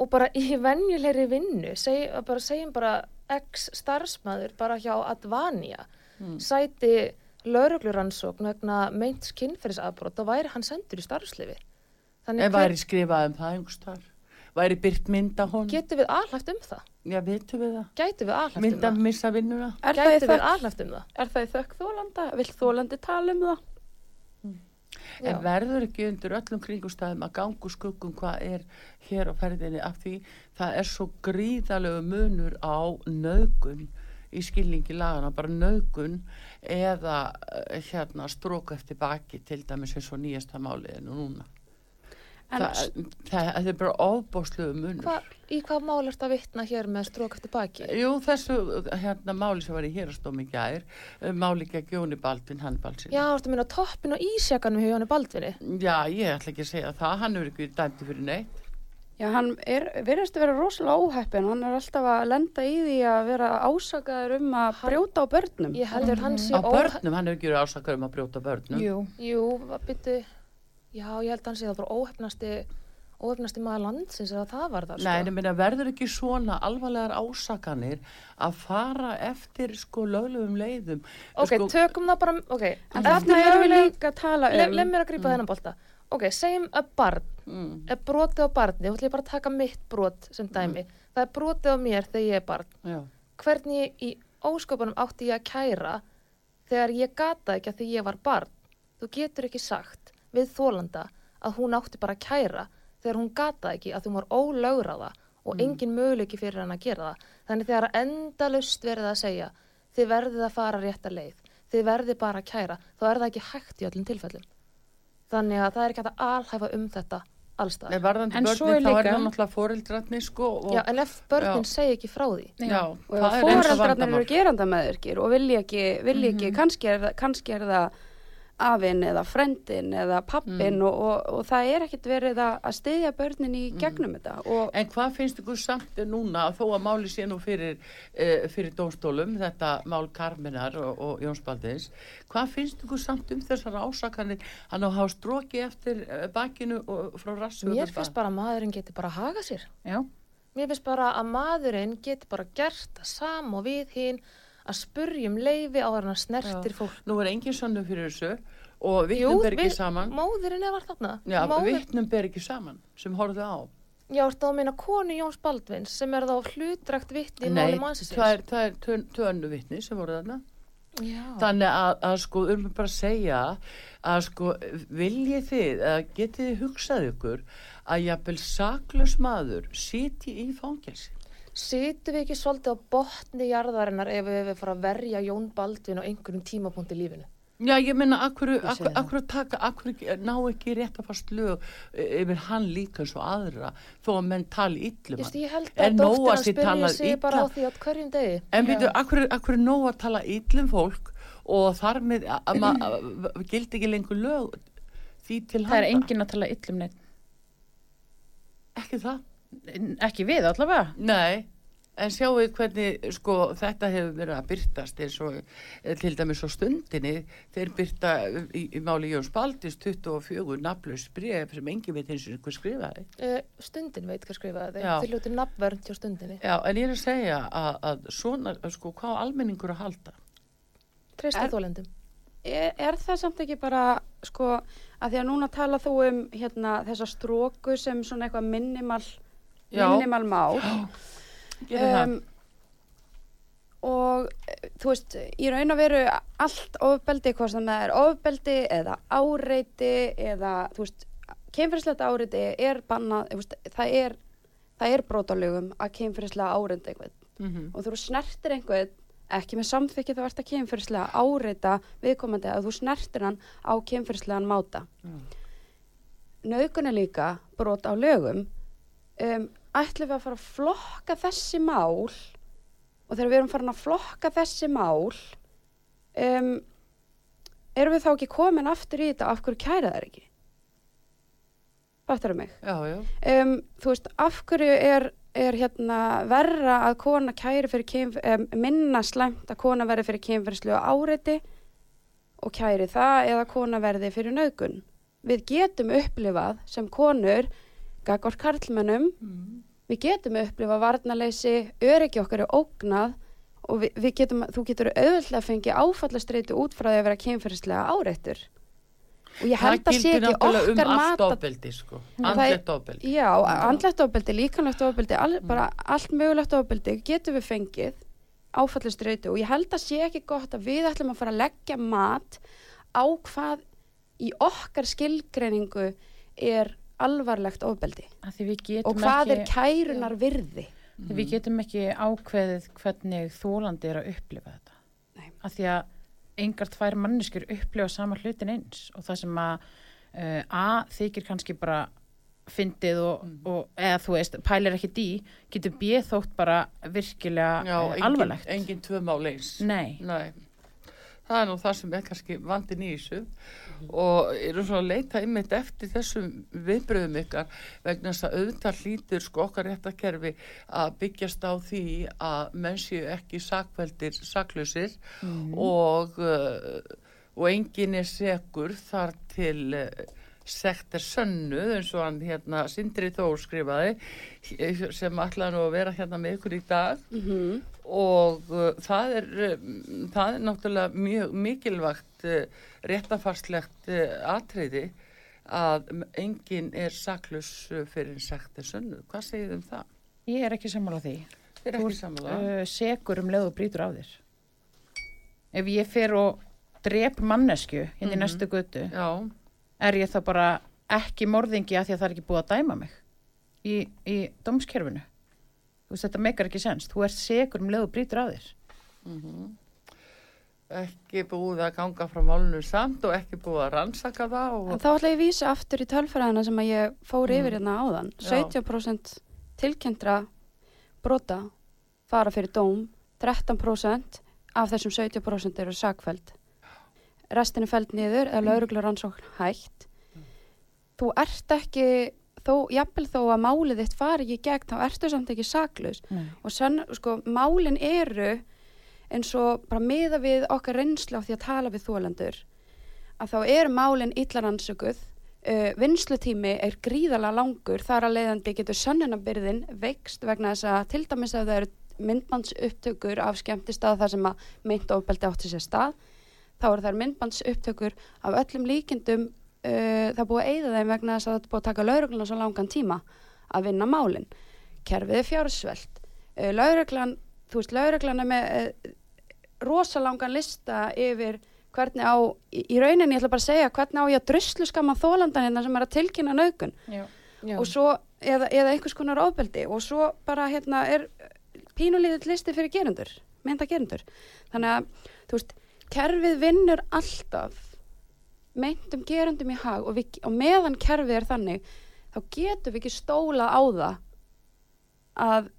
og bara í venjulegri vinnu seg, bara segjum bara ex starfsmæður bara hjá Advania hmm. sæti lauruglu rannsók vegna meint kynferðisafbrót þá væri hann sendur í starfslifi Þannig en væri skrifað um það einhverstar? Væri byrt mynda hon? Getur við alhæft um það? Já, veitum við það. Gætu við alhæft um það? Mynda missa vinnuna? Gætu við alhæft um það? Er það í þökk þólanda? Vill þólandi tala um það? Hmm. En verður ekki undir öllum kringustæðum að gangu skuggum hvað er hér á ferðinni af því það er svo gríðalegu munur á nögun í skilningi lagana, bara nögun eða eh, hérna strók eftir baki til dæmis eins og nýjasta máliðinu núna. Það, það, það er bara ofbósluðu munur. Hva, í hvað mál er þetta að vittna hér með strók eftir baki? Jú, þessu hérna, máli sem var í hérastómi gæðir, eh, máli gegn Jóni Baldvin, hann Baldvin. Já, þú ert að minna toppin og ísjakanum hjá Jóni Baldvinni. Já, ég ætla ekki að segja það, hann er ekki dæmti fyrir neitt. Já, hann verðist að vera rosalega óheppin, hann er alltaf að lenda í því að vera ásakaður um að hann, brjóta á börnum. Ég heldur hann sé óheppin. Á börnum, hann hefur ekki verið ásakaður um að brjóta á börnum. Jú, Jú Já, ég held að hann sé það bara óhefnasti óhefnasti maður landsins eða það var það sko. Nei, en minna, verður ekki svona alvarlegar ásakanir að fara eftir sko löglegum leiðum Ok, sko, tökum það bara ok, en þarna erum við líka að tala um Leð le mér að grípa mm. þennan bolta Ok, segjum að barn mm. er brotið á barni, þú ætlum bara að taka mitt brot sem dæmi, mm. það er brotið á mér þegar ég er barn Já. Hvernig í ósköpunum átti ég að kæra þegar ég gata ekki að því ég var barn Þú getur ekki sagt við þólanda að hún átti bara að kæra þegar hún gata ekki að þú var ólaugraða og mm. engin möguleiki fyrir hann að gera það. Þannig þegar endalust verið að segja þið verðið að fara rétt að leið, þið verðið bara að kæra, þá er það ekki hægt í öllum tilfellum. Þannig að það er ekki að alhæfa um þetta allstað. En varðandi börnin þá er það náttúrulega fórildratni sko. Og, já, en ef börnin já. segi ekki frá því. Já, já og fórildratni eru geranda með ykkur og vilja ekki, vilja ekki, mm -hmm. kannski er, kannski er það afinn eða frendin eða pappin mm. og, og, og það er ekkert verið að stiðja börnin í mm. gegnum mm. þetta. En hvað finnst ykkur samt núna þó að máli sé nú fyrir, uh, fyrir dómstólum, þetta mál Karminar og, og Jóns Baldins, hvað finnst ykkur samt um þessar ásakanir að hafa stróki eftir uh, bakinu og frá rassu? Mér finnst bara að maðurinn geti bara að haga sér. Já. Mér finnst bara að maðurinn geti bara gert það sam og við hinn að spurjum leifi á þarna snertir fólk. Nú er engin sannu fyrir þessu og vittnum ber ekki saman. Móðurinn er var þarna. Já, Móðir, vittnum ber ekki saman sem horfðu á. já, ertu að meina konu Jóns Baldvins sem er þá hlutrækt vittni í máli mannsins. það er, það er tvö- tvö önnu vittni sem voru þarna. Já. Þannig að, að sko, um bara að segja að sko, viljið þið, eða getið hugsað ykkur að jafnvel saklaus maður siti í fangelsi? Situm við ekki svolítið á botni jarðarinnar ef við fara að verja Jón Baldvin á einhverjum tímapunkt í lífinu? Já, ég menna, akkur, akkur, akkur taka, akkur ná ekki rétt að fast lög eh, yfir hann líka eins og aðra þó að menn tali illum Just, hann. ég held að nóg að dóttir sé hans spyrja sig bara á illa? því á hverjum degi. En byrju, akkur, akkur er nóg að tala illum fólk og þar með að- að að- gildi ekki lengur lög því til Það er engin að tala illum neitt. Ekki það? Ekki við allavega. Nei, en sjáu hvernig sko, þetta hefur verið að byrtast eins og eh, til dæmis á stundinni þeir byrta í, í máli Jóns Baldis 24 nafnlaus bref sem engin veit eins og einhver skrifaði. Uh, stundin veit hvað skrifaði Já. Þið ljótið nafnvernd hjá stundinni. Já, en ég er að segja að, að svona, sko, hvað almenningur að halda? Treysta þólendum. Er, er það samt ekki bara, sko, að því að núna tala þú um hérna þessa stróku sem svona eitthvað minimal. Minimal mál. Það? og þú veist, í raun að veru allt ofbeldi, hvað sem það er ofbeldi eða áreiti eða, þú veist, kynferðislegt áreiti er bannað, veist, það er það er brotalögum að kynferðislega áreita einhvern Mm og þú snertir einhvern ekki með samþykki þá ert að kynferðislega áreita viðkomandi að þú snertir hann á kynferðislegan máta Mm. Nauðgun er líka brot á lögum um, ætlum við að fara að flokka þessi mál og þegar við erum farin að flokka þessi mál um, erum við þá ekki komin aftur í þetta af hverju kæra það ekki Fattar mig? Já, já. um, þú veist, af hverju er, er hérna verra að kona kæri fyrir kynf, um, minna slæmt að kona verði fyrir kynferðslu áreiti og kæri það eða kona verði fyrir nauðgun. Við getum upplifað sem konur, gagvar karlmennum, Mm. Við getum upplifað varnaleysi, öryggi okkar er ógnað og við, við getum, þú getur auðvitað að fengja áfallastreitu út frá því að vera kynferðslega áreittur. Og ég held að sé ekki okkar um allt ofbeldi, sko. Er- Andlegt ofbeldi. Já, andlegt ofbeldi, líkanlegt ofbeldi, all, Mm. bara allt mögulegt ofbeldi getum við fengið áfallist reytu og ég held að sé ekki gott að við ætlum að fara að leggja mat á hvað í okkar skilgreiningu er alvarlegt ofbeldi Af Því við getum og hvað er ekki, kærunar virði. því við getum ekki ákveðið hvernig þólandi er að upplifa þetta. Nei. Af því að engar tvær manneskjur upplifa sama hlutin eins og það sem að uh, A þykir kannski bara fyndið og, Mm. og eða þú veist, pælir ekki dý, getur B þótt bara virkilega Já, uh, engin, alvarlegt. engin tvö mál eins. Nei, Nei, það er nú það sem er kannski vandin í þessu. Og eru svona að leita einmitt eftir þessum viðbröðum ykkar vegna þess að auðvitað hlýtur sko okkar réttakerfi að byggjast á því að menn séu ekki sakveldir saklausir og, uh, og engin er segur þar til uh, sekt er sönnuð eins og hann hérna Sindri Þór skrifaði sem ætlaði nú að vera hérna með ykkur í dag. Mm og uh, það er uh, það er náttúrulega mjög mikilvægt uh, réttafarslegt uh, atriði að enginn er saklus fyrir en sagt er sönnu. Hvað segir þið um það? ég er ekki sammála því. Þið er Þú ekki sammála. uh, segur um leið og brýtur á þér. Ef ég fer og drep mannesku inn í Mhm. næstu götu, Já, er ég þá bara ekki morðingi að því að það er ekki búið að dæma mig í, í dómskerfinu. Þú veist, þetta meikar ekki sens. Þú ert segur um leið og brýtur á þér. mhm. ekki búið að ganga frá málunum samt og ekki búið að rannsaka það og Þá ætla ég að vísa aftur í tölfræðina sem að ég fór Mm. yfir hérna áðan. Já. 17% tilkynntra brota fara fyrir dóm, 13% af þessum 17% eru sakfæld. Restin er fæld niður eða lauruglar rannsókn hægt. Þú ert ekki, þó, jafnvel þó að málið þitt fari ekki í gegn, þá ertu samt ekki saklaus. Og sann, sko, málin eru eins og bara miða við okkar reynslu á því að tala við þólendur að þá eru málin illar ansökuð uh, vinslutími er gríðalega langur þar að leiðandi getur sönnunabyrðin veikst vegna þess að til dæmis ef það eru myndbandsupptökur af skemmtistað þar sem að myndofbeldi átti sér stað þá eru þær myndbandsupptökur af öllum líkindum uh, það búið að eyða þeim vegna þess að er búið að taka laurugluna svo langan tíma að vinna málin kerfið er fjársvelt uh, lauruglan, þú veist, lauruglan er með uh, rosalangan lista yfir hvernig á, í, í rauninni ég ætla bara að segja hvernig á ég að druslu skamma þólandan hérna sem er að tilkynna. Já. og svo, eða, eða einhvers konar ofbeldi og svo bara hérna er pínulíðið listi fyrir gerundur mynda gerundur þannig að, þú veist, kerfið vinnur alltaf meintum gerundum í hag og, við, og meðan kerfið er þannig þá getum við ekki stóla á það að,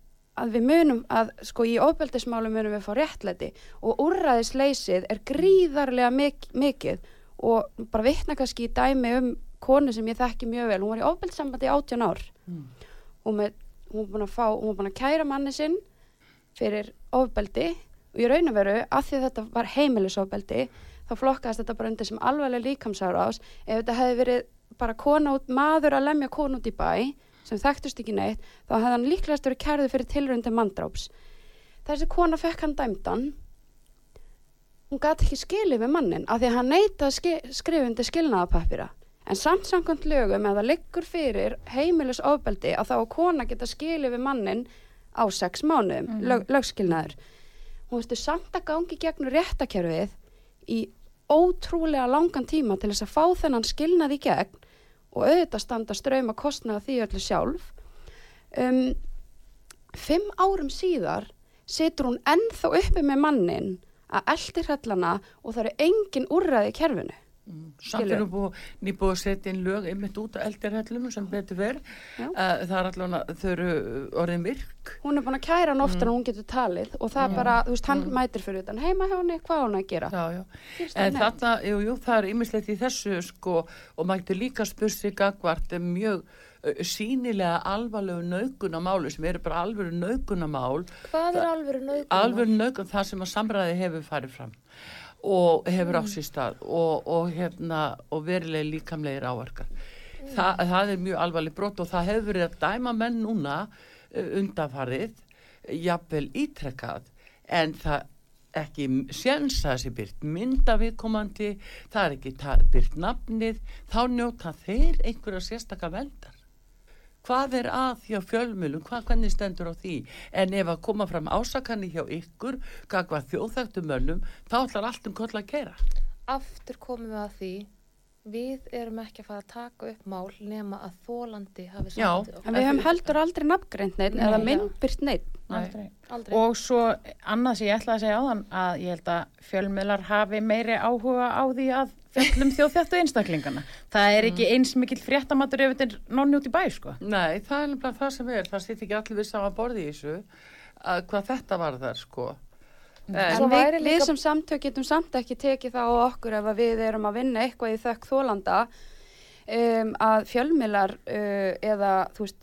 að við munum að sko í ofbeldismálum munum við fá réttlæti og úrræðisleysið er gríðarlega mik mikið og bara vitna kannski í dæmi um konu sem ég þekki mjög vel, hún var í ofbeldissambandi í 18 ár. Mm. og með, hún var búin að fá, hún var búin að kæra manni sinn fyrir ofbeldi. Og í raun og veru að því að þetta var heimilisofbeldi þá flokkaðist þetta bara undir sem alveglega líkamsára ás ef þetta hefði verið bara út, maður að lemja konu út í bæ sem þekktust ekki neitt þá hefði hann líklegast verið kærðu fyrir tilröndi mandráps þessi kona fekk hann dæmdan. Hún gæti ekki skilið við mannin af því að hann neitaði ski, skrifundi skilnaðapappira en samt samkvæmt lögum ef það liggur fyrir heimilis ofbeldi að þá að kona geta skilið við mannin á sex mánuðum, mm lög, lögskilnaður. Hún veistu samt að gangi gegnum réttakerfið í ótrúlega langan tíma til þess að fá þennan skilnað í gegn og auðvitað standa ströym að kostnaða því öllu sjálf. Um, fimm árum síðar situr hún ennþá uppi með mannin að eldir hrællana og það eru engin úrræði í kerfinu Samt erum búið, nýbúið að setja inn lög einmitt út af eldirhellum sem betur verð. Uh, það er allavega, þau eru orðin virk. hún er búin að kæra hann oftar en hún getur talið og það er bara, þú veist, hann mætir fyrir utan. Heima hjá henni, hvað á hann að gera? Já, já. En þarna, jú, jú, það er ýmislegt í þessu sko og getur líka spurt sig gagvart um mjög uh, sínilega alvarlegu naukunamálu sem eru bara alvöru naukunamál Hvað er alvöru nauðgun? alvöru naukun það sem að samræði hefur farið fram og hefur á sér stað og, og, hérna, og verilega líkamlegir áverkar. Þa, það er mjög alvarleg brot og það hefur verið að dæma menn núna uh, undanfarið, jafnvel ítrekkað, en það ekki sjensa þessi byrt mynda viðkomandi, það er ekki byrt nafnið, þá njóta þeir einhverja sérstaka vendar hvað er að hjá fjölmjölum, hvað hvernig stendur á því? En ef að koma fram ásakanni hjá ykkur, hvað hvað þjóðþægtum mönnum, þá ætlar allt um koll að kera Aftur komum við að því, við erum ekki að fara að taka upp mál nema að þólandi hafi Já. en við höfum heldur aldrei nafngreint neitt eða myndbyrt neitt Aldrei. Aldrei. Og svo annað sem ég ætlaði að segja áðan að ég held að fjölmiðlar hafi meiri áhuga á því að fjallum þjóðþjáttu einstaklingana. Það er ekki eins mikill fréttamatur ef þetta er nonni út í bæ, sko. Nei, það er nefnilega það sem er, það sitt ekki allir við sama borði í þessu að hvað þetta var þar sko. En Svo við, væri við líka- sem samtök getum samt ekki tekið það á okkur ef að við erum að vinna eitthvað í þökk þólanda um, að fjölmiðlar uh, eða,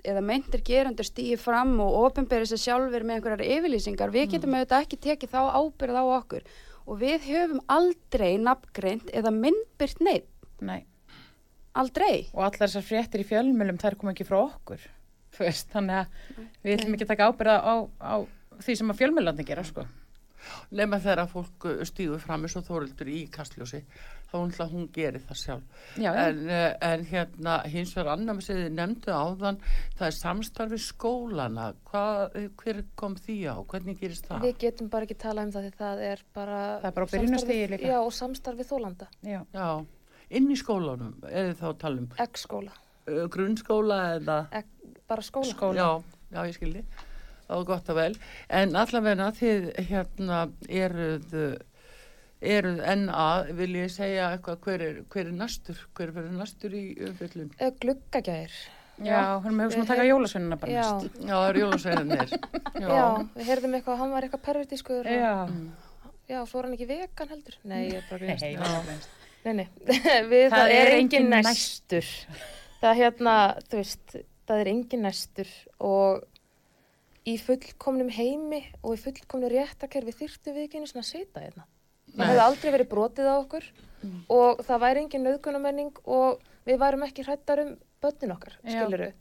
eða meintir gerandur stýi fram og ofinberi sér sjálfur með einhverjar yfirlýsingar, við getum auðvitað ekki tekið þá ábyrð á okkur og við höfum aldrei nafngreint eða myndbyrt neitt, Nei. aldrei Og allar þessar fréttir í fjölmiðlum, þær kom ekki frá okkur. Þú veist, þannig að við ætlum ekki að taka ábyrða á, á því sem að fjölmiðlarnir gera, sko. nema þegar að fólk stíður fram eins og þóruldur í kastljósi þá hún, hún gerir það sjálf Já, já. en, eh, en hérna hins vegar annar sem þið nefndu áðan það er samstarfi skólana Hvað, hver kom því á, hvernig gerist það? Við getum bara ekki talað um það því það er bara... Það er bara samstarfið- líka. Já, og samstarfið þólanda, Já. Já, inn í skólanum er þið þá að tala um eggskóla, uh, grunnskóla eða egg, bara skóla. Skóla. Já, já, ég skildi. Það var gott að vel. En allavegna þið hérna eruð, eruð enn að, vil ég segja eitthvað, hver er, hver er næstur? Hver er fyrir næstur í umfyllun? Uh, Gluggagæðir. Já, hún er með hugsa um að taka jólasveinuna bara Já, næst. Já, það er jólasveinarnir. já, við heyrðum eitthvað, hann var eitthvað pervertískur. og- Já. Já, svo er hann ekki vegan heldur. Nei, ég er bara Nei, grínast. já. Nei, nei, við, það, er engin næstur. Það er hérna, þú veist, það er engin næstur og í fullkomnum heimi og í fullkomnu réttakerfi þyrftu við ekki einu svona að setja hérna. Það hefði aldrei verið brotið á okkur og það væri engin nöðgunamenning og við værum ekki hrættar um börnin okkar, Já. skiluru.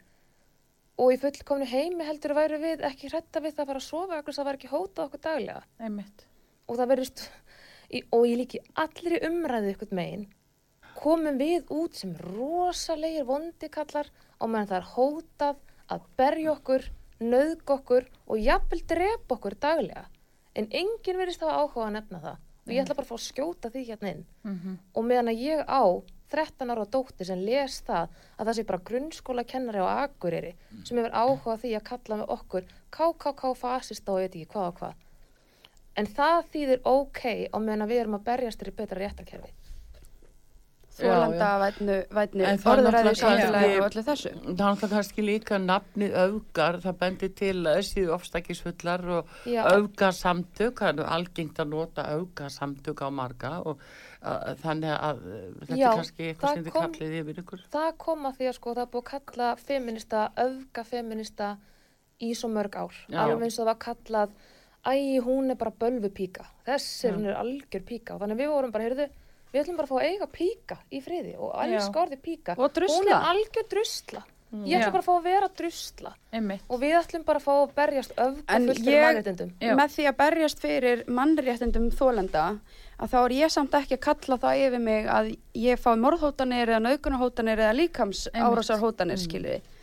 og í fullkomnu heimi heldur væri við ekki hrætta við það að fara að sofa okkur það var ekki hótað okkur daglega einmitt. og það verðist í, og ég líki allir í umræðu ykkur megin komum við út sem rosalegir vondikallar og meðan það er hótað að berja okkur, nöðg okkur og jafnvel drepa okkur daglega en enginn verðist hafa áhuga að nefna það og ég ætla bara að fá að skjóta því hérna inn. Mm og meðan að ég á 13 ára dóttir sem les það að það sé bara grunnskóla kennari á Akureyri sem hefur áhuga á því að kalla með okkur KKK fasista og ég veit ekki hvað og hvað. En það þýðir ok á meðan að við erum að berjast fyrir betra réttarkerfi þólanda vætnu, náttúrulega samfélagi og öllu þessu Það er náttúrulega kannski líka nafnið öfgar, það bendir til að þessi ofstakisfullar og Já. öfgasamtök, það er algengt að nota öfgasamtök á marga og uh, þannig að uh, þetta Já, er kannski eitthvað sem þið kallið yfir ykkur. það kom að því að sko það búið að kalla feminista, öfga feminista í svo mörg ár alveg eins og það var kallað æ, hún er bara bölvu píka þessi Já. hún er algjör píka og þannig að við vorum bara, heyrðu, við ætlum bara að fá að eiga píka í friði og elska orðið píka. Og drusla. hún er algjör drusla. Ég ætlum bara að fá að vera drusla. Einmitt. og við ætlum bara að fá að berjast öfga En fullt fyrir mannréttindum með því að berjast fyrir mannréttindum þólenda að þá er ég samt ekki að kalla það yfir mig að ég fái morðhótanir eða naukunahótanir eða líkams Einmitt. árásarhótanir skilji Þú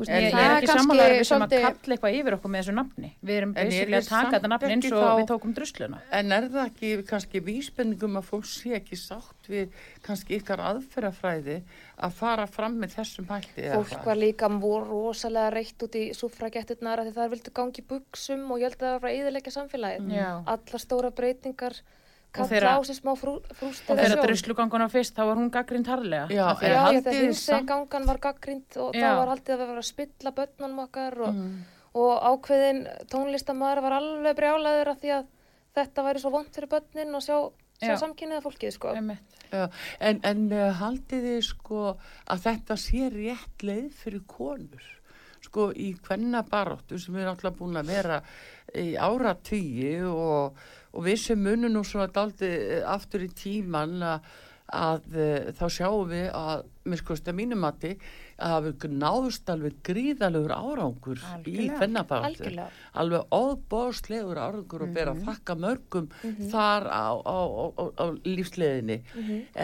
veist, Ég, ég er ekki sammálaður við sem að kalla eitthvað yfir okkur með þessu nafni. Við erum er basically að taka þetta nafni eins og þá- við tókum drusluna. En er það ekki kannski vísbendingum að fólk sé ekki sátt við kannski ykkar aðferðafræði að fara fram með þessum hætti? eða fólk var líka voru rosalega reitt út í suffragetturnar að því það vildu gangi í buksum og ég held að það var að eðilegja samfélagið Já. allar stóra breytingar kalla þeirra- á sér smá frú, Og frústið þegar drusluganguna fyrst, þá var hún gaggrind harlega. Já, Já, haldið ég þegar þið hins samt- gangan var gaggrind og Já. það var haldið að vera að spilla börnunum okkar og, Mm. og ákveðin tónlistamæður var alveg brjálaður af því að þetta væri svo vond fyrir börnin og sjá, sjá Já. samkynniða fólkið sko. Já, en, en uh, haldið þið sko að þetta sé rétt leið fyrir konur sko í hvenna baróttu sem er alltaf búin að vera í áratvíi og, og við sem munum nú svona daldi aftur í tíman að, að uh, þá sjáum við að mér skoðist að mínumati að við náðust alveg gríðalegur árangur í Algjörlega. hvenna baróttu Algjörlega. alveg óbóðslegur árangur og ber að þakka mörgum þar á, á, á, á, á lífsleðinni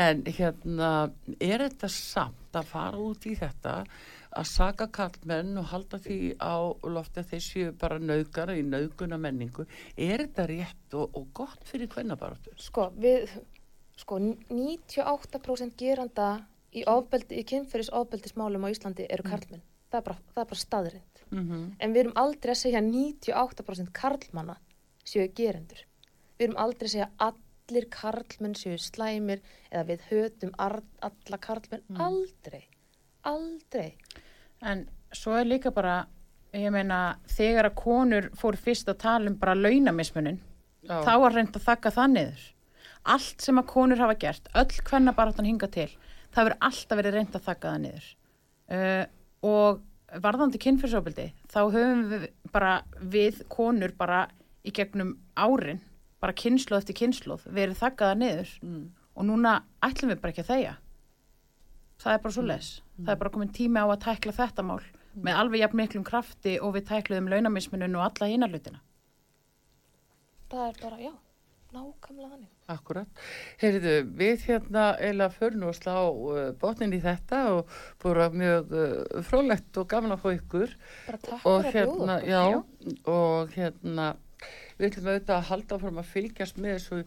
en hérna er þetta samt að fara út í þetta að saka kallmenn og halda því á lofti að þeir séu bara nauðgar í nauðguna menningu er þetta rétt og, og gott fyrir kvennabaratu? Sko, við, sko, 98% geranda í, ofbeldi, í kynferðis ofbeldismálum á Íslandi eru karlmenn. Það er bara, það er bara staðrind. Mm En við erum aldrei að segja 98% karlmanna séu gerendur. Við erum aldrei að segja allir karlmenn séu slæmir eða við hötum alla karlmenn. Aldrei. Aldrei. En svo er líka bara, ég meina, þegar að konur fór fyrst að tala um bara launamismunin, Já. þá var reynd að þakka það niður. Allt sem að konur hafa gert, öll hvenna bara hann hinga til, það verður alltaf verið reynd að þakka það niður. Uh, og varðandi kynfyrsofbildi, þá höfum við bara, við konur bara í gegnum árin, bara kynsloð eftir kynsloð, verið þakkaða niður. Mm. Og núna ætlum við bara ekki að þegja. Það er bara svo les. Það er bara komin tími á að tækla þetta mál með alveg jafn miklum krafti og við tækluðum launamismunum og alla hina hlutina. Það er bara, já, nákvæmlega þannig. Akkurat. Heyrðu, við hérna eiginlega förum nú að slá uh, botnin í þetta og búið mjög uh, frólægt og gaman að fá ykkur Bara takk og fyrir að hérna, bjóða okkur. já, og hérna við ætlum auðvitað að halda fram að fylgjast með þessu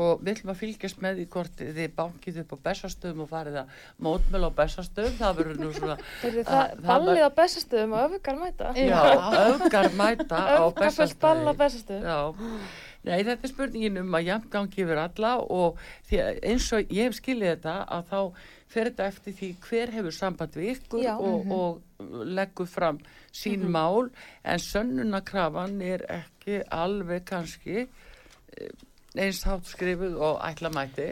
og við ætlum að fylgjast með því hvort þið bankið upp á bestastöðum og farið að mótmjöl á bestastöðum, það verður nú svona Heyrðu, að- það, ballið á bestastöðum og öfgar mæta. já, öfgar mæta á Öfgafullt ball á bestastöðum bestastöðum. Já, nei þetta er spurningin um að jafn gangi yfir alla og eins og ég hef skilið þetta að þá fer þetta eftir því hver hefur samband við ykkur Já. og, og leggur fram sín mál en sönnunakrafan er ekki alveg kannski eh, eins hátt skrifuð og ætla mæti.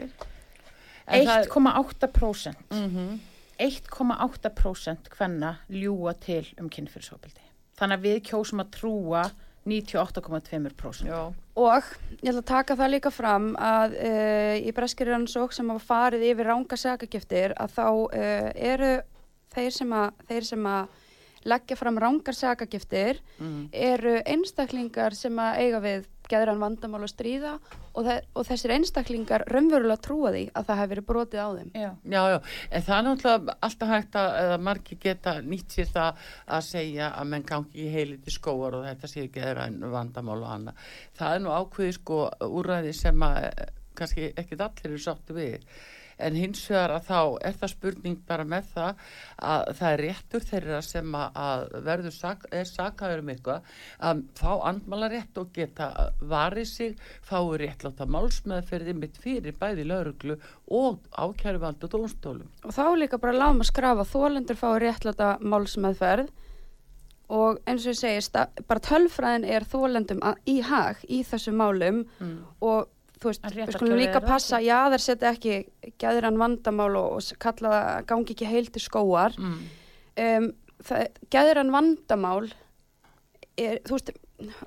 En það er- 1,8% Mhm. 1,8% hvenna ljúa til um kynfyrsofbildi. Þannig að við kjósum að trúa 98,2%. Já, Og ég ætla að taka það líka fram að uh, í breskir rannsók sem hafa farið yfir ránga sakagiftir að þá uh, eru þeir sem að, þeir sem að leggja fram rángar sakagiftir Mm. eru einstaklingar sem að eiga við geðran vandamál að stríða og, þe og þessir einstaklingar raunverulega trúa því að það hefur verið brotið á þeim. Já. Já, já, það er náttúrulega alltaf hægt að, eða margir geta nýtt sér það að segja að menn gangi í heiliti skóar og þetta sé ekki eða en vandamál og annað. Það er nú ákveði sko úræði sem að eh, kannski ekkit allir eru sáttu við. En hins vegar að þá er það spurning bara með það að það er réttur þeirra sem að, að verður sak, er sakaður um eitthvað að fá andmála rétt og geta varið sig, fái réttláta málsmeðferði mitt fyrir bæði lauruglu og ákæruvald og dónstólum. Og þá líka bara lágum að skrafa þólendur fái réttláta málsmeðferð og eins og ég segi, sta- bara tölfræðin er þólendum að- í hag í þessum málum Mm. og þú veist, við skulum líka passa, já þeir setja ekki gæðirann vandamál og, og kalla það gangi ekki heil til skóar Mm. um, það, gæðirann vandamál er, þú veist,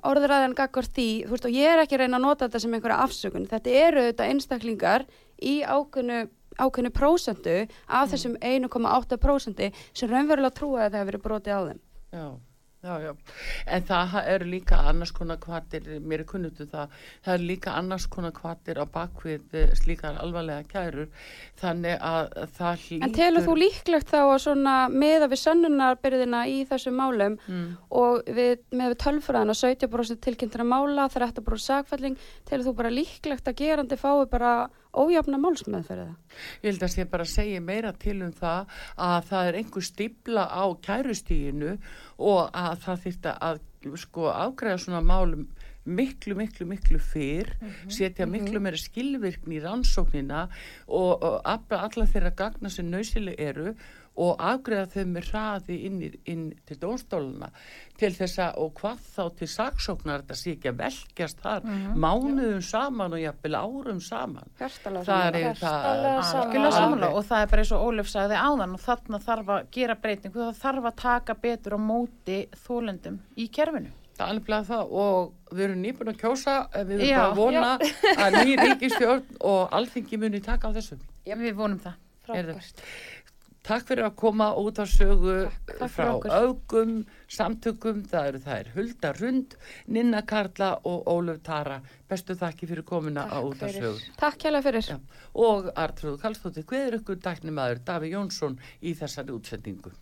orðræðan gaggar því, þú veist, og ég er ekki reyna að nota þetta sem einhverja afsökun, þetta eru þetta einstaklingar í ákveðnu ákveðnu prósentu af þessum 1,8 prósenti sem raunverulega trúa að það hefur verið brotið á þeim. Já, já, já. En það eru líka annars konar kvatir, mér er kunnutu það, það eru líka annars konar kvatir á bakvið eh, slíkar alvarlega kærur, þannig að það hlýtur... En telur þú líklegt þá að svona meða við sönnunarbyrðina í þessum málum Mm. og við, með við tölfræðina 17% tilkynntra mála, 13% sakfælling, telur þú bara líklegt að gerandi fái bara ójafna málsmeðferða? Ég held að sé bara segja meira til um það að það er einhver stípla á kærustíginu og að það þyrfti að sko afgræða svona málum miklu, miklu, miklu fyrr, setja miklu meira skilvirkni í rannsóknina og, og alla þeirra gagna sem nöysileg eru og afgræða þau með hraði inn, í, inn til dónstóluna til þess að, og hvað þá til saksóknar þetta sé ekki að velkjast þar mánuðum saman og jafnvel árum saman. Hjartalega Það er það og það er bara eins og Ólef sagði áðan og þarna þarf að gera breytingu, það þarf að taka betur á móti þólendum í kerfinu. Það er alveg það og við erum nýbúin að kjósa, en við erum Já, bara að vona að ný ríkistjórn og alþingi muni taka á þessu. Já, við vonum það. Frábært. Takk fyrir að koma út á sögu takk fyrir frá augum, samtökum, það eru þær Hulda Rund, Ninna Karla og Óluf Tara. Bestu þakki fyrir komuna á út á sögu. Takk hérlega fyrir. Já. Og Artrúð Kallstóttir, hver er ykkur dækni maður Daví Jónsson í þessari útsendingu?